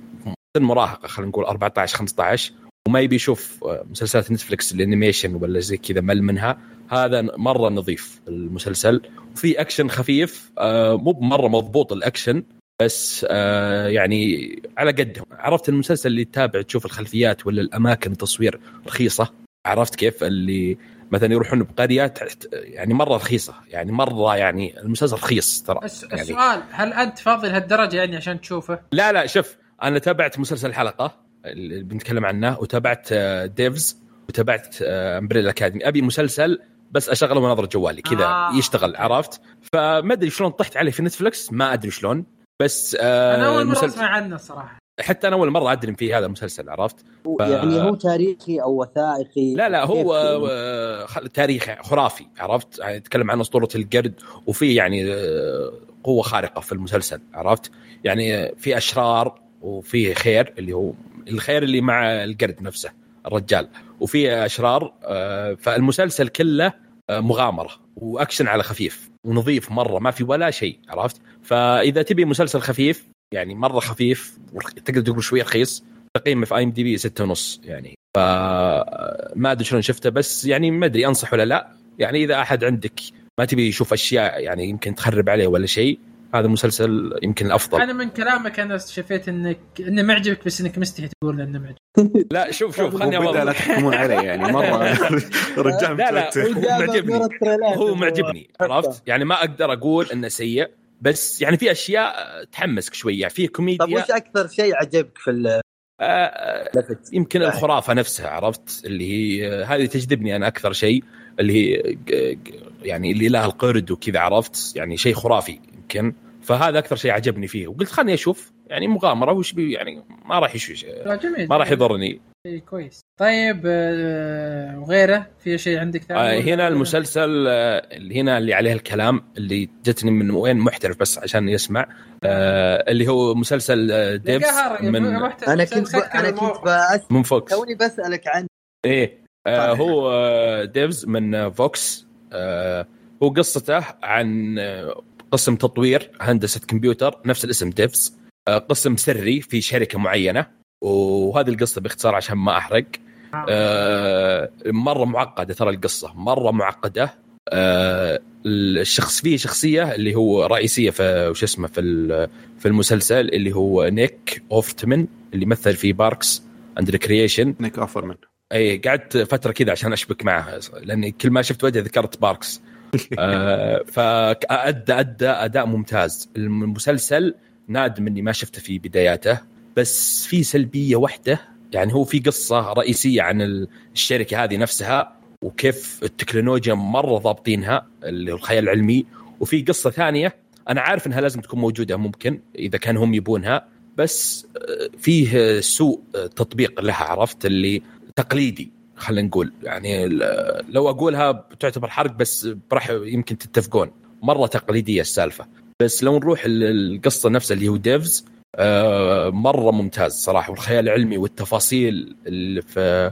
سن مراهقه خلينا نقول 14 15 وما يبي يشوف آه، مسلسلات نتفلكس الـ animation ولا زي كذا مل منها. هذا مرة نظيف المسلسل وفي أكشن خفيف آه، مو بمره مضبوط الأكشن بس آه، يعني على قدهم. عرفت المسلسل اللي تتابع تشوف الخلفيات ولا الأماكن التصوير رخيصة؟ عرفت كيف؟ اللي مثلا يروحون بقرية يعني مرة رخيصة يعني مرة يعني المسلسل رخيص ترى. يعني السؤال هل أنت فاضي لهالدرجة يعني عشان تشوفه؟ لا لا شوف أنا تابعت مسلسل الحلقة اللي بنتكلم عنه وتابعت آه، Devs وتابعت Umbrella Academy أبي مسلسل بس أشغله ونظر جوالي كذا آه. يشتغل عرفت؟ فما أدري شلون طحت عليه في نتفلكس ما أدري شلون. بس آه أنا أول مرة أسمع عنه الصراحه حتى أنا أول مرة أدري في هذا المسلسل عرفت؟ ف- يعني هو تاريخي أو وثائقي لا لا هو يعني؟ آه، خ- تاريخ خرافي عرفت؟ يعني يتكلم عن أسطورة القرد وفي يعني آه، قوة خارقة في المسلسل عرفت؟ يعني في أشرار وفي خير اللي هو الخير اللي مع القرد نفسه الرجال. وفي أشرار آه، فالمسلسل كله مغامرة وأكشن على خفيف ونظيف مرة ما في ولا شيء عرفت؟ فإذا تبي مسلسل خفيف يعني مرة خفيف تقدر تقول شوية رخيص تقييمه في IMDb 6.5 يعني. فما أدري شلون شفته بس يعني ما أدري أنصح ولا لا. يعني إذا أحد عندك ما تبي يشوف أشياء يعني يمكن تخرب عليه ولا شيء هذا مسلسل يمكن الأفضل. أنا من كلامك أنا شفت إنك إنه معجبك بس إنك مستحي تقول إنه معجب لا شوف شوف خلني وبدأ لا. تحكمون عليه يعني مرة الرجال لا، لا، متوتر. هو معجبني. هو معجبني عرفت؟ يعني ما أقدر أقول إنه سيء. بس يعني في أشياء تحمسك شوية يعني في طب كوميديا وش أكثر شيء عجبك في ال- آه، آه، لفت؟ يمكن صحيح. الخرافة نفسها عرفت؟ اللي هي آه، هذه تجذبني أنا أكثر شيء اللي هي يعني اللي له القرد وكذا عرفت؟ يعني شيء خرافي يمكن. فهذا أكثر شيء عجبني فيه. وقلت خلني أشوف يعني مغامرة وش بي يعني ما راح يش لا جميل ما راح يضرني. شيء كويس. طيب آه، وغيره؟ في شيء عندك ثاني؟ آه، هنا المسلسل آه، اللي هنا اللي عليه الكلام اللي جتني من وين؟ محترف بس عشان يسمع. آه، اللي هو مسلسل آه، Devs من أنا كنت أنا كنت. بأس... من FX. توني بسألك عن إيه آه صحيح. هو آه ديفز من FX. آه هو قصته عن قسم تطوير هندسة كمبيوتر نفس الاسم Devs آه قسم سري في شركة معينة. وهذه القصة باختصار عشان ما أحرق. آه مرة معقدة ترى القصة مرة معقدة. آه الشخص فيه شخصية اللي هو رئيسية في وش اسمه في ال- في المسلسل اللي هو نيك أوفتمن اللي مثل في Parks and Recreation نيك اوفرمان اي قعدت فترة كذا عشان أشبك معه لأني كل ما شفت وجهه ذكرت Parks. آه فأدى أدى أداء ممتاز. المسلسل نادم إني ما شفته في بداياته. بس في سلبية واحدة يعني هو في قصة رئيسية عن ال- الشركة هذه نفسها وكيف التكنولوجيا مرة ضابطينها اللي هو الخيال العلمي. وفي قصة ثانية أنا عارف إنها لازم تكون موجودة ممكن إذا كان هم يبونها بس آه، فيه سوء تطبيق لها عرفت؟ اللي تقليدي خلينا نقول. يعني لو أقولها بتعتبر حرق بس راح يمكن تتفقون. مرة تقليدية السالفة. بس لو نروح ال- القصة نفسها اللي هو Devs مرة ممتاز صراحة والخيال العلمي والتفاصيل اللي في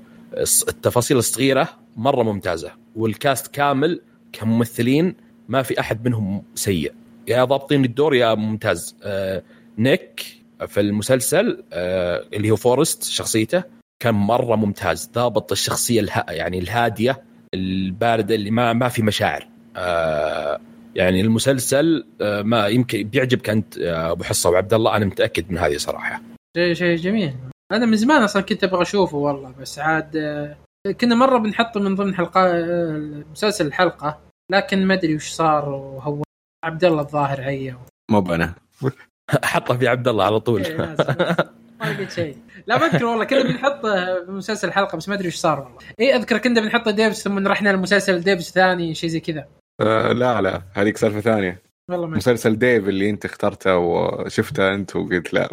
التفاصيل الصغيرة مرة ممتازة وال cast كامل كممثلين ما في أحد منهم سيء. يا ضابطين الدور يا ممتاز. آه، نيك في المسلسل آه، اللي هو فورست شخصيته كان مرة ممتاز. ضابط الشخصية الها يعني الهادية الباردة اللي ما ما في مشاعر. آه يعني المسلسل آه ما يمكن بيعجبك أنت أبو حصة وعبد الله أنا متأكد من هذه صراحة. شيء شيء جميل. أنا من زمان أصلا كنت أبغى أشوفه والله بس عاد آه، كنا مرة بنحطه من ضمن حلقه آه، مسلسل الحلقة لكن ما أدري وش صار وهو عبد الله الظاهر عيه مو بنا. حطه في عبد الله على طول. إيه،. ما لقيت شيء. لا بذكر والله كنا بنحطه في مسلسل الحلقة بس ما أدري وش صار والله. اي أذكر كنا بنحطه Devs ثم رحنا لمسلسل Devs ثاني شيء زي كذا. آه لا لا هذيك سالفة ثانية. والله ما مسلسل Devs اللي أنت اخترته وشفته أنت وقلت لا.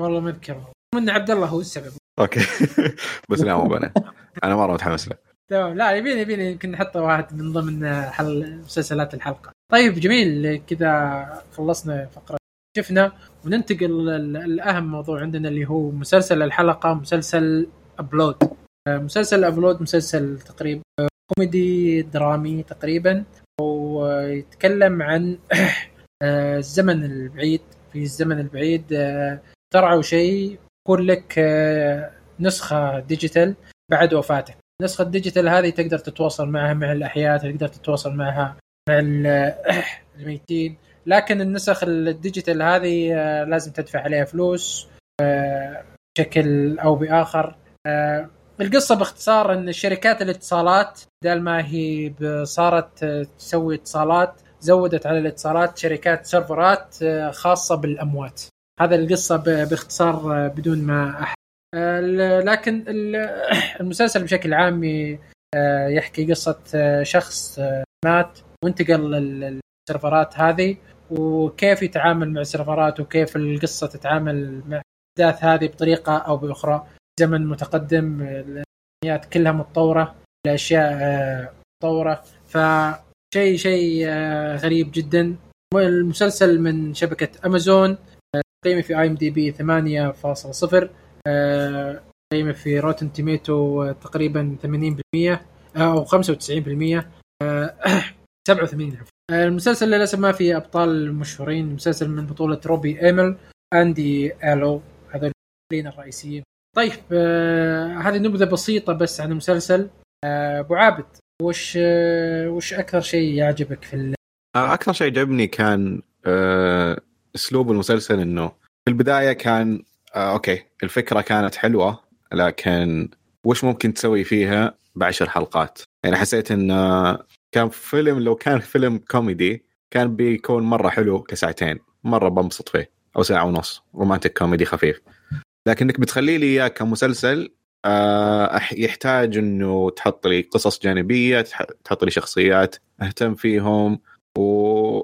والله ما أذكر. من عبد الله هو السبب. أوكي. بس لا مو بنا. أنا مرة متحمس له. تمام. لا يبيني يبيني. يمكن نحطه واحد من ضمن حل مسلسلات الحلقة. طيب جميل. كذا خلصنا فقرة. شفنا. وننتقل لأهم موضوع عندنا اللي هو مسلسل الحلقة مسلسل Upload. مسلسل Upload مسلسل تقريبا كوميدي درامي تقريبا. ويتكلم عن آه، الزمن البعيد. في الزمن البعيد آه، اخترعوا شيء يكون لك آه، نسخة digital بعد وفاتك النسخه ال digital هذه تقدر تتواصل معها مع الأحياء تقدر تتواصل معها مع ال- الميتين. لكن النسخ ال digital هذه آه، لازم تدفع عليها فلوس آه، بشكل أو بآخر. آه، القصة باختصار إن شركات الاتصالات بدل ما هي صارت تسوي اتصالات زودت على الاتصالات شركات server ات خاصة بالأموات. هذا القصة ب- باختصار بدون ما أح... ال- لكن ال- المسلسل بشكل عام يحكي آه، شخص مات وانتقل لل- لل server ات هذه. وكيف يتعامل مع ال server ات وكيف القصة تتعامل مع الأحداث هذه بطريقة أو بأخرى. زمن متقدم الامكانيات كلها متطورة الأشياء آه، متطورة. فشيء شيء آه، غريب جدا. المسلسل من شبكة أمازون آه، تقييمه في IMDb 8.0 آه، تقييمه في Rotten Tomatoes تقريبا 80% أو 95% آه، 87 عفوا. آه، المسلسل للاسف ما فيه أبطال مشهورين المسلسل من بطولة روبي أميل أندي ألو هذول الرئيسيين. طيب آه هذه نبذة بسيطة بس عن المسلسل. آه، أبو عابد وش آه وش أكثر شيء يعجبك في ال- آه، أكثر شيء عجبني كان آه، أسلوب المسلسل إنه في البداية كان آه، أوكي الفكرة كانت حلوة لكن وش ممكن تسوي فيها بعشر حلقات؟ يعني حسيت إن آه، كان فيلم لو كان فيلم كوميدي كان بيكون مرة حلو كساعتين مرة بنبسط فيه أو ساعة ونص romantic comedy خفيف لكنك بتخلي لي إياه كمسلسل آه، يحتاج إنه تحط لي قصص جانبية تح- تحط لي شخصيات أهتم فيهم و.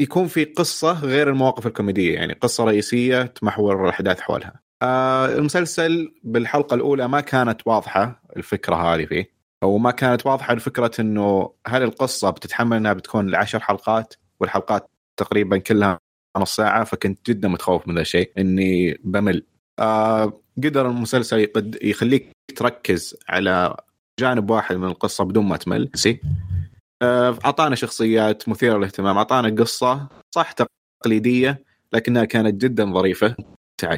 يكون في قصة غير المواقف الكوميدية يعني قصة رئيسية تمحور الأحداث حولها. آه المسلسل بالحلقة الأولى ما كانت واضحة الفكرة هذه فيه أو ما كانت واضحة الفكرة إنه هل القصة بتتحمل إنها بتكون لعشر حلقات والحلقات تقريبا كلها نص ساعة فكنت جدا متخوف من ذا الشيء إني بمل. آه قدر المسلسل. يخليك تركز على جانب واحد من القصة بدون ما تمل سي آه، أعطانا شخصيات مثيرة للاهتمام أعطانا قصة صح تقليدية لكنها كانت جدا ظريفة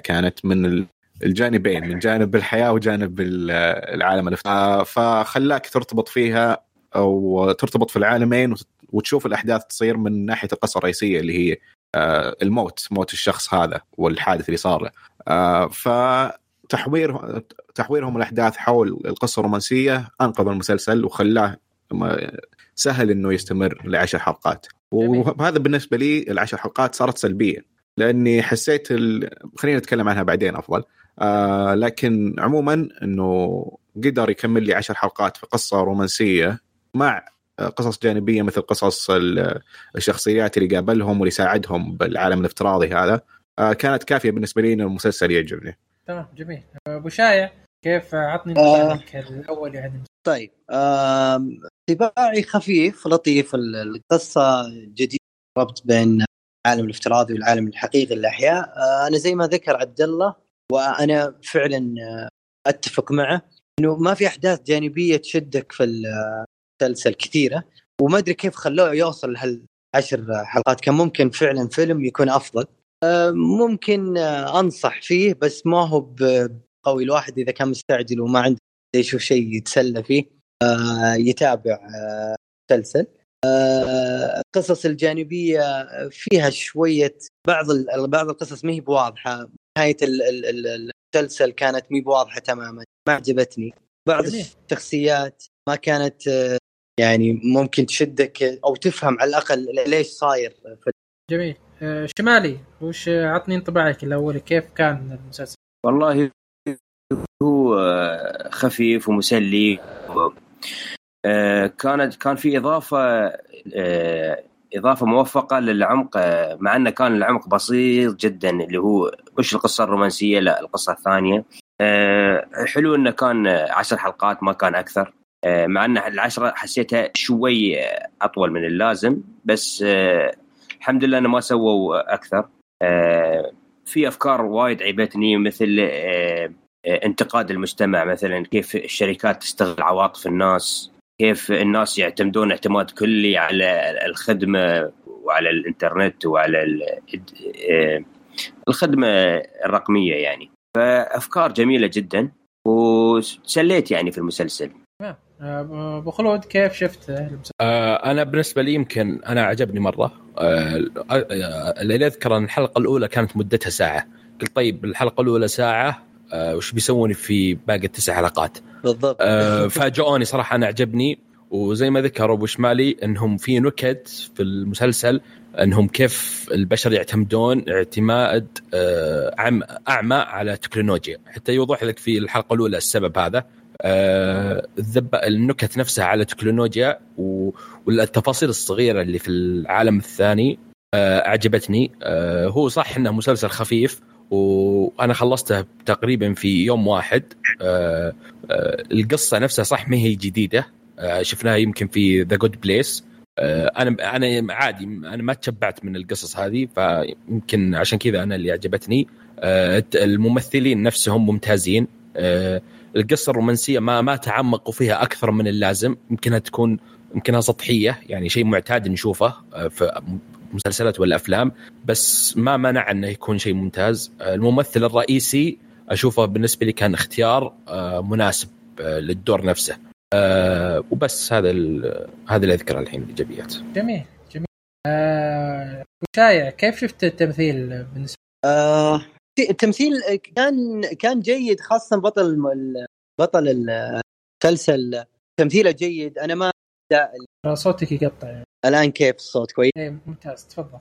كانت من الجانبين من جانب الحياة وجانب ال- العالم الافتراضي فخلاك ترتبط فيها أو ترتبط في العالمين وت- وتشوف الأحداث تصير من ناحية القصة الرئيسية اللي هي آه، الموت موت الشخص هذا والحادث اللي صار له. آه، فتحوير تحويرهم الأحداث حول القصة الرومانسية أنقذ المسلسل وخلاه سهل إنه يستمر لعشر حلقات. وهذا بالنسبة لي العشر حلقات صارت سلبية لأني حسيت ال... خلينا نتكلم عنها بعدين أفضل. آه لكن عموما إنه قدر يكمل لي عشر حلقات في قصة رومانسية مع آه، قصص جانبية مثل قصص ال- الشخصيات اللي قابلهم واللي ساعدهم بالعالم الافتراضي هذا. آه كانت كافية بالنسبة لي إن المسلسل يعجبني. تمام جميل. أبو شايع كيف عطني آه. الأول يعني طيب انطباعي خفيف لطيف ال- القصة جديدة ربط بين العالم الافتراضي والعالم الحقيقي للأحياء. آه، أنا زي ما ذكر عبد الله وأنا فعلا آه، أتفق معه إنه ما في أحداث جانبية تشدك في المسلسل كثيرة وما أدري كيف خلوه يوصل لهالعشر حلقات. كان ممكن فعلا فيلم يكون أفضل. آه، ممكن آه، أنصح فيه بس ما هو قوي. الواحد إذا كان مستعجل وما عنده يشوف شيء يتسلى فيه يتابع مسلسل. القصص الجانبية فيها شوية بعض بعض القصص ما هي بواضحة. نهاية ال- ال- ال- المسلسل كانت مي بواضحه تماما ما عجبتني. بعض جميل. الشخصيات ما كانت يعني ممكن تشدك أو تفهم على الأقل ليش صاير في جميل. آه، شمالي وش عطني انطباعك الأول كيف كان المسلسل؟ والله هو خفيف ومسلي و- آه، كانت كان في إضافة آه، إضافة موفقة للعمق مع أنه كان العمق بسيط جدا اللي هو مش القصة الرومانسية لا القصة الثانية. آه، حلو إنه كان عشر حلقات ما كان أكثر. آه، مع أن العشرة حسيتها شوي أطول من اللازم بس آه، الحمد لله إنه ما سووا أكثر. في أفكار وايد عيبتني مثل انتقاد المجتمع مثلا كيف الشركات تستغل عواطف الناس. كيف الناس يعتمدون اعتماد كلي على الخدمة وعلى الإنترنت وعلى آه، الخدمة الرقمية يعني. فأفكار جميلة جدا وسليت يعني في المسلسل. آه، أبو خلود كيف شفت المسلسل؟ آه، أنا بالنسبة لي يمكن أنا عجبني مرة. آه، اللي أذكر أن الحلقة الأولى كانت مدتها ساعة. قلت طيب الحلقة الأولى ساعة آه، وش بيسوون في باقي التسع حلقات. بالضبط. آه، فاجئوني صراحة أنا عجبني. وزي ما ذكر أبو شمالي إنهم في نكت في المسلسل إنهم كيف البشر يعتمدون اعتماد آه، عم أعمى على تكنولوجيا. حتى يوضح لك في الحلقة الأولى السبب هذا. آه، النكت نفسها على تكنولوجيا والتفاصيل الصغيرة اللي في العالم الثاني آه، أعجبتني. آه، هو صح إنه مسلسل خفيف وأنا خلصته تقريبا في يوم واحد. آه، آه، القصة نفسها صح ما هي جديدة. آه، شفناها يمكن في ذا جود بليس أنا أنا عادي أنا ما تشبعت من القصص هذه فيمكن عشان كذا أنا اللي عجبتني الممثلين نفسهم ممتازين. القصة الرومانسية ما ما تعمقوا فيها أكثر من اللازم. يمكنها تكون يمكنها سطحية يعني شيء معتاد نشوفه. في مسلسلات ولا افلام بس ما منع إنه يكون شيء ممتاز. الممثل الرئيسي أشوفه بالنسبة لي كان اختيار آه، مناسب آه، للدور نفسه. آه، وبس هذا ال- هذا اللي أذكره الحين الإيجابيات. جميل جميل. آه شايع كيف شفت التمثيل بالنسبة؟ آه التمثيل كان كان جيد خاصة بطل بطل المسلسل تمثيله جيد. أنا ما صوتك يقطع الآن كيف الصوت؟ كويس؟ إيه ممتاز. تفضل.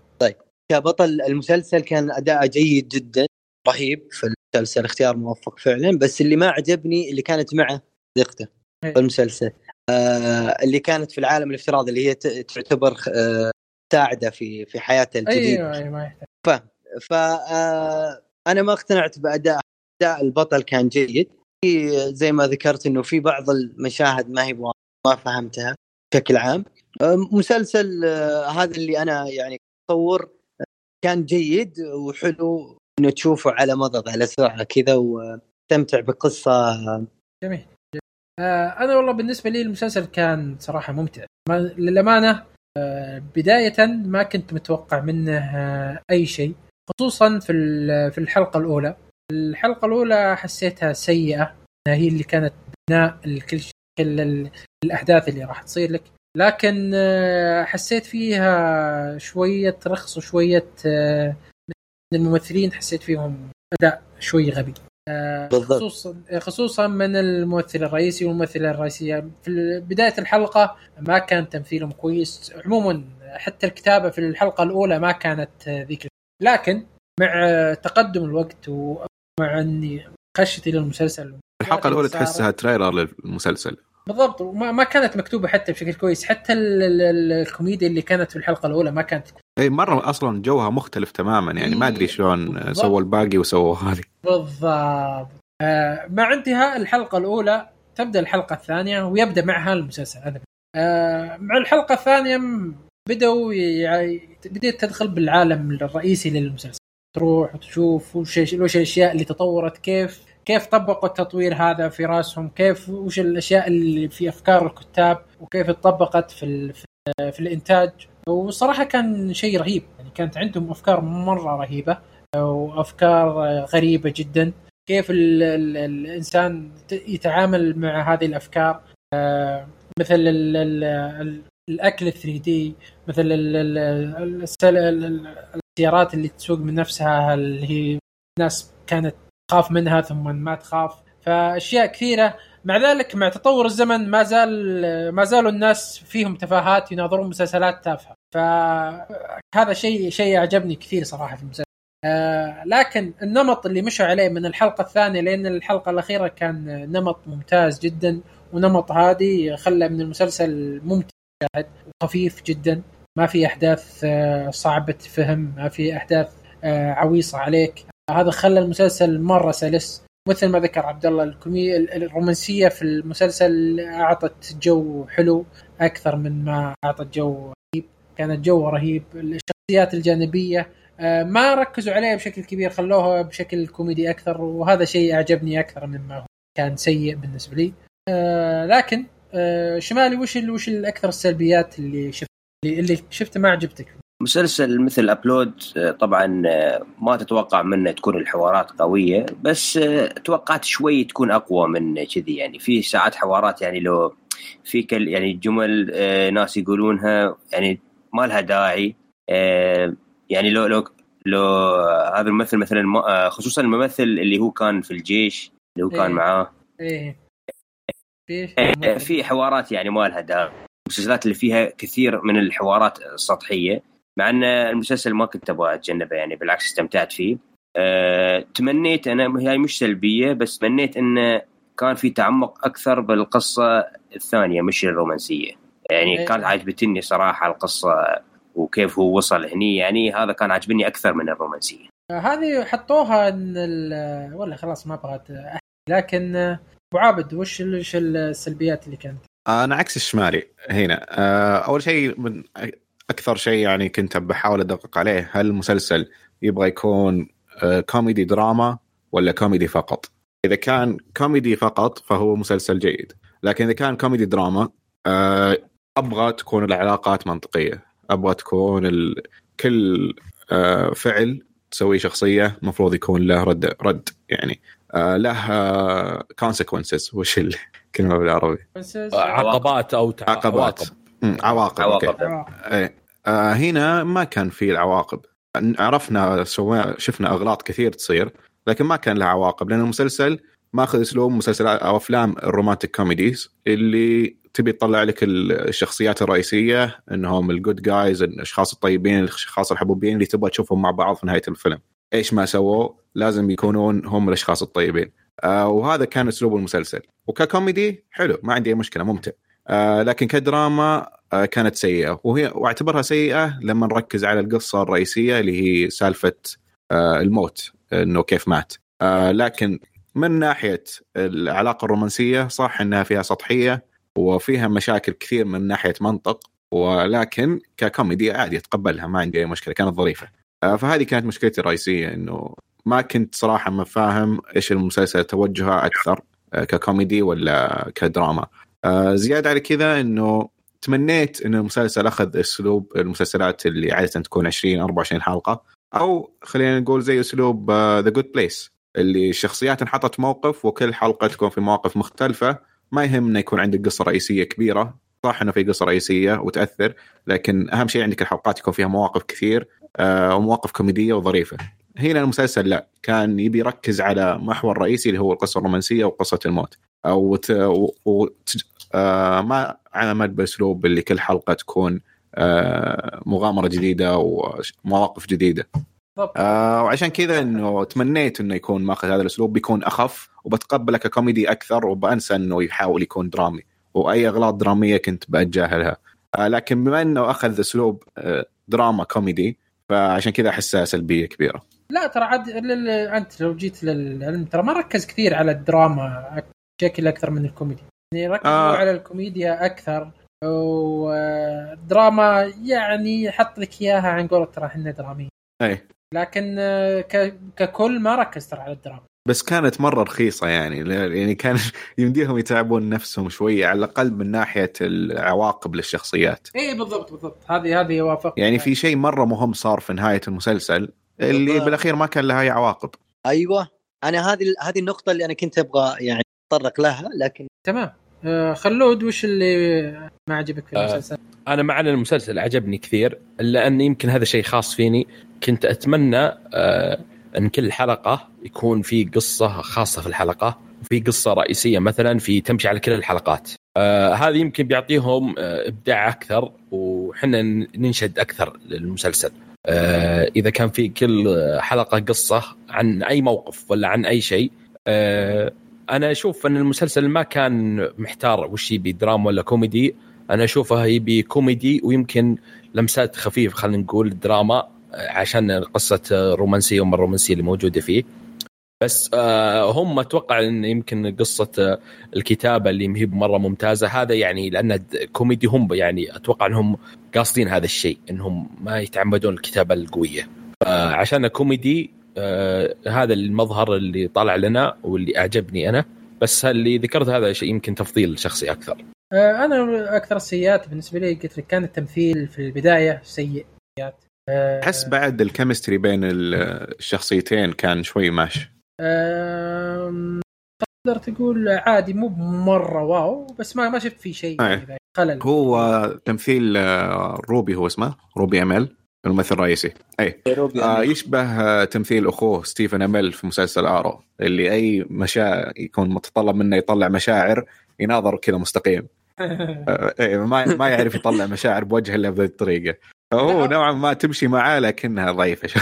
كبطل المسلسل كان اداءه جيد جدا رهيب في المسلسل اختيار موفق فعلا بس اللي ما عجبني اللي كانت معه صديقته إيه. في المسلسل. آه اللي كانت في العالم الافتراضي اللي هي تعتبر آه مساعده في في حياته الجديده أيوه أيوه ما يحتاج. ف آه، أنا ما اقتنعت بأداء أداء البطل كان جيد. في زي ما ذكرت إنه في بعض المشاهد ما هي ما فهمتها. بشكل عام. مسلسل آه، هذا اللي أنا يعني أتصور آه، كان جيد وحلو إنه تشوفه على مضض على سرعه كذا وتستمتع بقصة. جميل آه أنا والله بالنسبة لي المسلسل كان صراحة ممتع. ما للأمانة بداية ما كنت متوقع منه أي شيء خصوصا في في الحلقة الأولى. الحلقة الأولى حسيتها سيئة هي اللي كانت بناء الكل شيء. كل ال- الاحداث اللي راح تصير لك. لكن آه، حسيت فيها شوية رخص وشوية آه، من الممثلين حسيت فيهم أداء شوي غبي. آه، بالضبط. خصوصا خصوصا من الممثل الرئيسي والممثلة الرئيسية. في بداية الحلقة ما كان تمثيلهم كويس. عموما حتى الكتابة في الحلقة الأولى ما كانت ذيك لكن مع تقدم الوقت ومع إني خشتي للمسلسل الحلقة الأولى تحسها تريلر للمسلسل. بالضبط. وما ما كانت مكتوبة حتى بشكل كويس. حتى ال- ال- ال- الكوميديا اللي كانت في الحلقة الأولى ما كانت اي مرة أصلا جوها مختلف تماما. يعني ما أدري شلون بالضبط. سووا الباقي وسووا هذه. بالضبط. آه مع انتهاء الحلقة الأولى تبدأ الحلقة الثانية ويبدأ معها المسلسل هذا آه مع الحلقة الثانية بدأوا يعني بديت تدخل بالعالم الرئيسي للمسلسل. تروح وتشوف وش الأشياء اللي تطورت كيف كيف طبقوا التطوير هذا في راسهم؟ كيف وش الأشياء اللي في أفكار الكتاب؟ وكيف اتطبقت في في, الإنتاج؟ وصراحة كان شيء رهيب. يعني كانت عندهم أفكار مرة رهيبة وأفكار غريبة جدا. كيف ال ال الإنسان يتعامل مع هذه الأفكار؟ آه، مثل ال ال ال الأكل 3 دي مثل السيارات اللي تسوق من نفسها اللي هي الناس كانت تخاف منها ثم ما تخاف. فأشياء كثيرة. مع ذلك مع تطور الزمن ما زال ما زالوا الناس فيهم تفاهات يناظرون مسلسلات تافهة. فهذا شيء شيء أعجبني كثير صراحة في المسلسل. آه لكن النمط اللي مشوا عليه من الحلقة الثانية لأن الحلقة الأخيرة كان نمط ممتاز جدا ونمط هادي خلى من المسلسل ممتع وخفيف جدا. ما في أحداث آه، صعبة فهم ما في أحداث آه، عويصة عليك. هذا خلى المسلسل مرة سلس مثل ما ذكر عبد الله الكومي الرومانسية في المسلسل أعطت جو حلو أكثر من ما أعطت جو رهيب. كانت جو رهيب. الشخصيات الجانبية آه، ما ركزوا عليها بشكل كبير خلوها بشكل كوميدي أكثر وهذا شيء أعجبني أكثر مما هو كان سيء بالنسبة لي. آه، لكن آه، شمالي وش وش الأكثر السلبيات اللي شفت اللي شفته ما عجبتك؟ مسلسل مثل Upload آه، طبعا آه، ما تتوقع منه تكون الحوارات قوية بس آه، توقعت شوي تكون أقوى من كذي يعني. في ساعات حوارات يعني لو في كل يعني جمل ناس يقولونها يعني ما لها داعي يعني لو لو لو هذا الممثل مثلا خصوصا الممثل اللي هو كان في الجيش اللي هو كان إيه. معاه. إيه. آه، في حوارات يعني ما لها داعي. المسلسلات اللي فيها كثير من الحوارات السطحيه مع أن المسلسل ما كنت أبغى أتجنبه يعني بالعكس استمتعت فيه أه تمنيت أنا هي مش سلبية بس تمنيت انه كان في تعمق أكثر بالقصة الثانية مش الرومانسية يعني إيه. كانت عجبتني صراحة القصة وكيف هو وصل هني يعني هذا كان عجبني أكثر من الرومانسية هذه حطوها إن ال- ولا خلاص ما أبغى. لكن أبو عابد وش ال- وش السلبيات اللي كانت؟ أنا عكس الشمالي هنا آه، أول شيء من أكثر شيء يعني كنت بحاول أدقق عليه هل المسلسل يبغى يكون آه، كوميدي دراما ولا كوميدي فقط؟ إذا كان كوميدي فقط فهو مسلسل جيد لكن إذا كان كوميدي دراما آه، أبغى تكون العلاقات منطقية أبغى تكون ال... كل آه، فعل تسويه شخصية المفروض يكون له رد رد يعني له consequences وش الكلمة بالعربي؟ عقبات أو عقبات. عواقب. عواقب. عواقب آه هنا ما كان في العواقب. عرفنا سوى شفنا أغلاط كثير تصير لكن ما كان لها عواقب لأن المسلسل ماخذ أسلوب مسلسلات أو أفلام ال romantic comedies اللي تبي تطلع لك الشخصيات الرئيسية إنهم ال good guys الأشخاص الطيبين الأشخاص الحبوبين اللي تبغى تشوفهم مع بعض في نهاية الفيلم. إيش ما سووا؟ لازم يكونون هم الأشخاص الطيبين. آه وهذا كان أسلوب المسلسل. وككوميدي حلو ما عندي أي مشكلة ممتع. آه لكن كدراما كانت سيئة. وهي واعتبرها سيئة لما نركز على القصة الرئيسية اللي هي سالفة آه الموت إنه كيف مات. آه لكن من ناحية العلاقة الرومانسية صح إنها فيها سطحية وفيها مشاكل كثير من ناحية منطق ولكن ككوميدي عادي اتقبلها ما عندي أي مشكلة كانت ظريفة. آه فهذه كانت مشكلتي الرئيسية إنه ما كنت صراحة ما فاهم إيش المسلسل توجهه أكثر آه ككوميدي ولا كدراما. آه زيادة على كذا إنه تمنيت إن المسلسل أخذ أسلوب المسلسلات اللي عادة تكون 20 24 حلقة. أو خلينا نقول زي أسلوب The Good Place اللي الشخصيات انحطت موقف وكل حلقة تكون في مواقف مختلفة. ما يهمنا يكون عندك قصة رئيسية كبيرة. صح إنه في قصة رئيسية وتأثر لكن أهم شيء عندك الحلقات يكون فيها مواقف كثير آه ومواقف كوميدية وظريفة. هنا المسلسل لا كان يبي يركز على محور رئيسي اللي هو القصة الرومانسية وقصة الموت. أو. آه ما عمل باسلوب اللي كل حلقة تكون آه مغامرة جديدة ومواقف جديدة. آه وعشان كذا إنه تمنيت إنه يكون ماخذ هذا الأسلوب بيكون أخف وبتقبله ككوميدي أكثر وبأنسى إنه يحاول يكون درامي. وأي أغلاط درامية كنت بتجاهلها آه لكن بما إنه أخذ أسلوب آه دراما كوميدي فعشان كذا أحسها سلبية كبيرة. لا ترى عاد أنت لو جيت للعلم ترى ما ركز كثير على الدراما بشكل أكثر من الكوميدي. ركزوا آه. على الكوميديا أكثر والدراما يعني حط لك إياها عن قولة ترى إحنا دراميين. اي لكن آه، ك- ككل ما ركز ترى على الدراما. بس كانت مرة رخيصة يعني يعني كان يمديهم يتعبون نفسهم شوية على الأقل من ناحية العواقب للشخصيات. اي بالضبط بالضبط. هذه هذه وافق يعني في شيء مرة مهم صار في نهاية المسلسل اللي بالضبط. بالأخير ما كان لها اي عواقب. أيوه. أنا هذه هذه النقطة اللي أنا كنت أبغى يعني أتطرق لها لكن تمام آه، خلود وش اللي ما عجبك في آه. المسلسل؟ أنا مع أن المسلسل عجبني كثير الا ان يمكن هذا شيء خاص فيني كنت أتمنى آه أن كل حلقة يكون في قصة خاصة في الحلقة وفي قصة رئيسية مثلا في تمشي على كل الحلقات آه هذا يمكن بيعطيهم آه إبداع أكثر وحنا ننشد أكثر للمسلسل آه إذا كان في كل حلقة قصة عن أي موقف ولا عن أي شيء آه أنا أشوف أن المسلسل ما كان محتار وش يبي دراما ولا كوميدي. أنا أشوفه يبي كوميدي ويمكن لمسات خفيفه خلينا نقول دراما آه، عشان قصة رومانسية وما الرومانسية اللي موجودة فيه. بس آه، هم أتوقع أن يمكن قصة آه، الكتابة اللي مهي مرة ممتازة. هذا يعني لأن كوميدي هم يعني أتوقع أنهم قاصدين هذا الشيء أنهم ما يتعمدون الكتابة القوية. عشان كوميدي آه، هذا المظهر اللي طلع لنا واللي أعجبني أنا بس اللي ذكرت هذا شيء يمكن تفضيل شخصي أكثر. آه، أنا أكثر السيئات بالنسبة لي قلت لك كان التمثيل في البداية سيء. آه، أحس بعد ال chemistry بين الشخصيتين كان شوي ماشي آم، تقدر تقول عادي مو مرة wow بس ما ما شفت فيه شيء أي. يعني خلل. هو تمثيل آه، روبي هو اسمه روبي امل الممثل الرئيسي. أي. آه. يشبه آه تمثيل أخوه ستيفن أميل في مسلسل Arrow اللي أي مشاعر يكون متطلب منه يطلع مشاعر يناظر كذا مستقيم. آه إيه، ما ما يعرف يطلع مشاعر بوجهه إلا بهذه الطريقة. فهو. نوعا ما تمشي معاه لكنها ضعيفة شوي.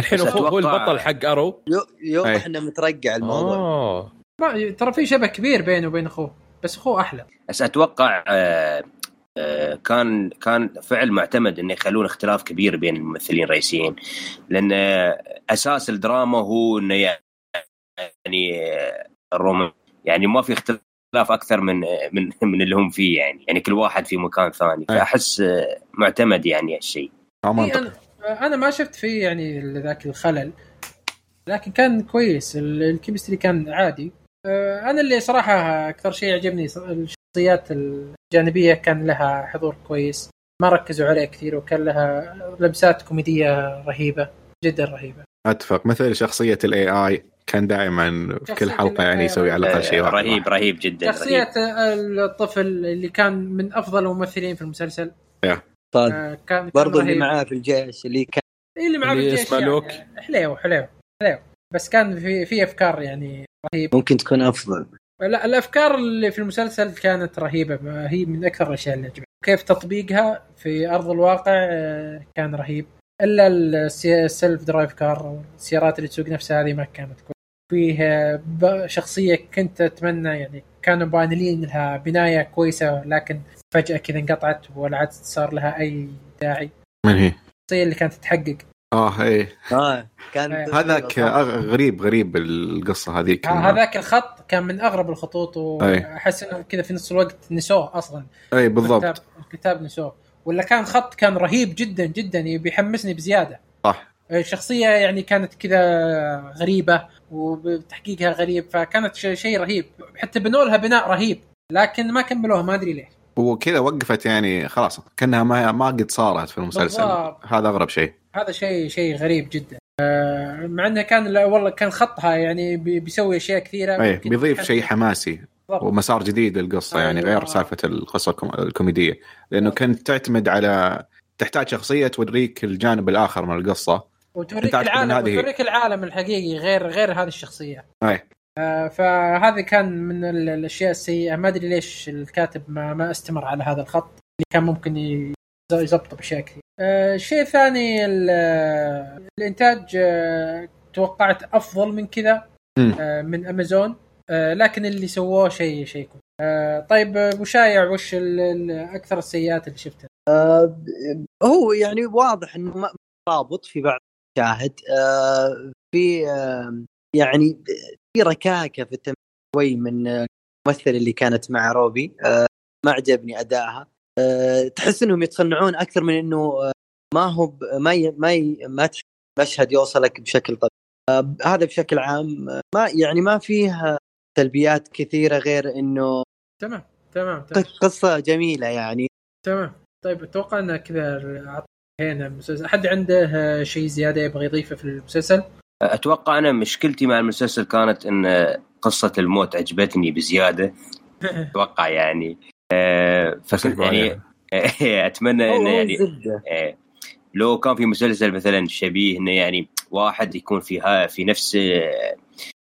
الحين أخوه هو البطل حق Arrow. يو- يوضح أي. إنه مترقع الموضوع. ما- ترى في شبه كبير بينه وبين أخوه بس أخوه أحلى. بس أتوقع آه، كان كان فعل معتمد إنه يخلون اختلاف كبير بين الممثلين الرئيسيين لأن أساس الدراما هو إنه يعني الرومان يعني ما في اختلاف أكثر من من من اللي هم فيه يعني يعني كل واحد في مكان ثاني. فأحس معتمد يعني هالشيء. أنا أنا ما شفت فيه يعني ذاك الخلل لكن كان كويس. ال- الكيمستري كان عادي. آه، أنا اللي صراحة أكثر شيء عجبني الشخصيات الجانبية كان لها حضور كويس ما ركزوا عليه كثير وكان لها لمسات كوميدية رهيبة جدا رهيبة أتفق مثل شخصية ال AI كان دائما في كل شخصية حلقة يعني يسوي على الأقل شيء واحد. رهيب رهيب جدا رهيب. شخصية الطفل اللي كان من أفضل الممثلين في المسلسل طيب آه، كان برضو اللي رهيب. معاه في الجيش اللي كان إيه اللي معاه اللي بالجيش اسمه يعني لوك. حليو حليو حليو بس كان في في أفكار يعني رهيب ممكن تكون أفضل لا الأفكار اللي في المسلسل كانت رهيبة هي من أكثر الأشياء اللي عجبتني كيف تطبيقها في أرض الواقع آه، كان رهيب. إلا ال se- ال self drive car السيارات اللي تسوق نفسها هذه ما كانت كويسة. فيه شخصية كنت أتمنى يعني كانوا بانلين لها بناية كويسة لكن فجأة كذا انقطعت ولا عاد صار لها أي داعي. من هي؟ الشخصية اللي كانت تحقق آه إيه آه كان آه. هذاك غريب غريب القصة هذيك. ه- هذاك الخط كان من أغرب الخطوط. وأحس إنه كذا في نفس الوقت نسوه أصلا. أي بالضبط. الكتاب الكتاب نسوه. ولا كان خط كان رهيب جدا جدا بيحمسني بزيادة. صح. الشخصيه يعني كانت كذا غريبة وتحقيقها غريب فكانت شيء شيء رهيب. حتى بنوا لها بناء رهيب لكن ما كملوها ما أدري ليش وكذا وقفت يعني خلاص كأنها ما ما قد صارت في المسلسل. بالضبط. هذا أغرب شيء. هذا شيء شيء غريب جدا. آه، مع إنه كان والله كان خطها يعني بي- بيسوي أشياء كثيرة. ممكن بيضيف شيء حماسي بالضبط. ومسار جديد للقصة يعني أيوة. غير سالفة القصة الكوم- الكوميدية. لأنه كانت تعتمد على تحتاج شخصية توريك الجانب الآخر من القصة. وتوريك العالم هذه. وتوريك العالم الحقيقي غير غير هذه الشخصية. اي آه، فهذا كان من ال- الأشياء السيئة ما أدري ليش الكاتب ما ما استمر على هذا الخط اللي كان ممكن ي- يزبطه باشياء كثير. آه، الشيء الثاني ال- آه، الإنتاج آه، توقعت أفضل من كذا. آه، من أمازون آه، لكن اللي سووه شيء شيء كويس. آه، طيب آه، أبو شايع وش أكثر السيئات اللي شفتها؟ آه هو يعني واضح إنه ما رابط في بعض المشاهد آه في آه يعني في ركاكة في التمثيل شوي من الممثله اللي كانت مع روبي. آه ما عجبني أدائها. آه تحس إنهم يتصنعون أكثر من إنه آه ما هو ب- ما ي ما ي ما مشهد يوصلك بشكل طبيعي. آه هذا بشكل عام آه، ما يعني ما فيه سلبيات كثيرة غير إنه تمام تمام تمام. قصة جميلة يعني. تمام. طيب أتوقع ان كذا هنا المسلسل. أحد عنده آه، شيء زيادة يبغى يضيفه في المسلسل؟ أتوقع أنا مشكلتي مع المسلسل كانت إن قصة الموت عجبتني بزيادة. أتوقع يعني آه، فكنت يعني أتمنى إنه يعني آه، لو كان في مسلسل مثلا شبيه إنه يعني واحد يكون في ها في نفس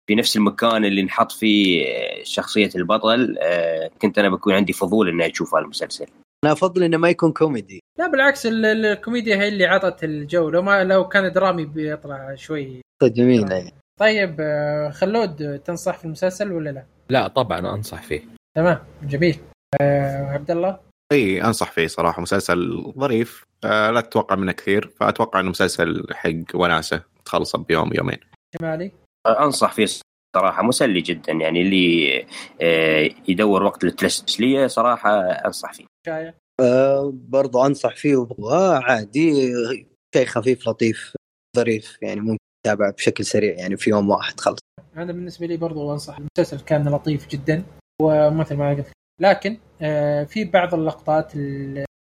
في نفس المكان اللي نحط فيه شخصية البطل آه، كنت أنا بكون عندي فضول إني أشوف هذا المسلسل أنا أفضل إنه ما يكون كوميدي. لا بالعكس ال- ال- الكوميديا هي اللي عطت الجو. لو ما لو كان درامي بيطلع شوي. قصة جميلة. يعني. طيب آه، خلود تنصح في المسلسل ولا لا؟ لا طبعا أنصح فيه. تمام جميل. آه، عبد الله؟ أي أنصح فيه صراحة. مسلسل ظريف. آه لا تتوقع منه كثير. فأتوقع إنه مسلسل حق وناسة تخلصه بيوم يومين. جمالي؟ أنصح فيه صراحة. مسلي جدا يعني اللي آه، يدور وقت للتسلية صراحة أنصح فيه. شايع أه برضو أنصح فيه وابغاه عادي شيء خفيف لطيف ظريف يعني ممكن تتابع بشكل سريع يعني في يوم واحد خلص أنا بالنسبة لي برضو أنصح. المسلسل كان لطيف جدا ومثل ما قلت لكن آه، في بعض اللقطات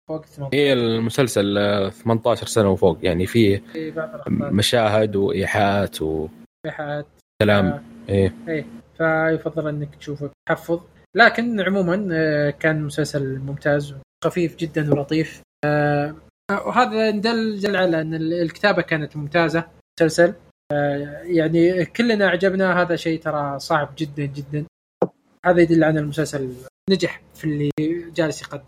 فوق 18 هي المسلسل آه، 18 سنة وفوق يعني فيه في مشاهد وإيحاءات وكلام إيحاءات. إيه. إيه فيفضل إنك تشوفه. بتحفظ لكن عموما آه، كان مسلسل ممتاز وخفيف جدا ولطيف. آه، وهذا دل جل على أن الكتابة كانت ممتازة مسلسل. آه، يعني كلنا عجبنا هذا شيء ترى صعب جدا جدا. هذا يدل على المسلسل نجح في اللي جالس يقدم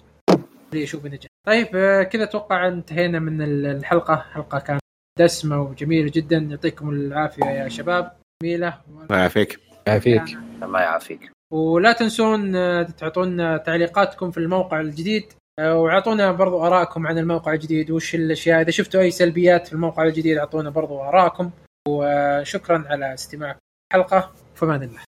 اللي يشوفه نجح. طيب كذا أتوقع انتهينا من الحلقة. حلقة كانت دسمة وجميلة جدا. يعطيكم العافية يا شباب. جميلة. الله يعافيك. يعافيك. الله يعافيك. ولا تنسون آه، تعطونا تعليقاتكم في الموقع الجديد آه، واعطونا برضو ارائكم عن الموقع الجديد وش الأشياء. إذا شفتوا أي سلبيات في الموقع الجديد اعطونا برضو ارائكم وشكرا على استماعكم الحلقة. فمان الله.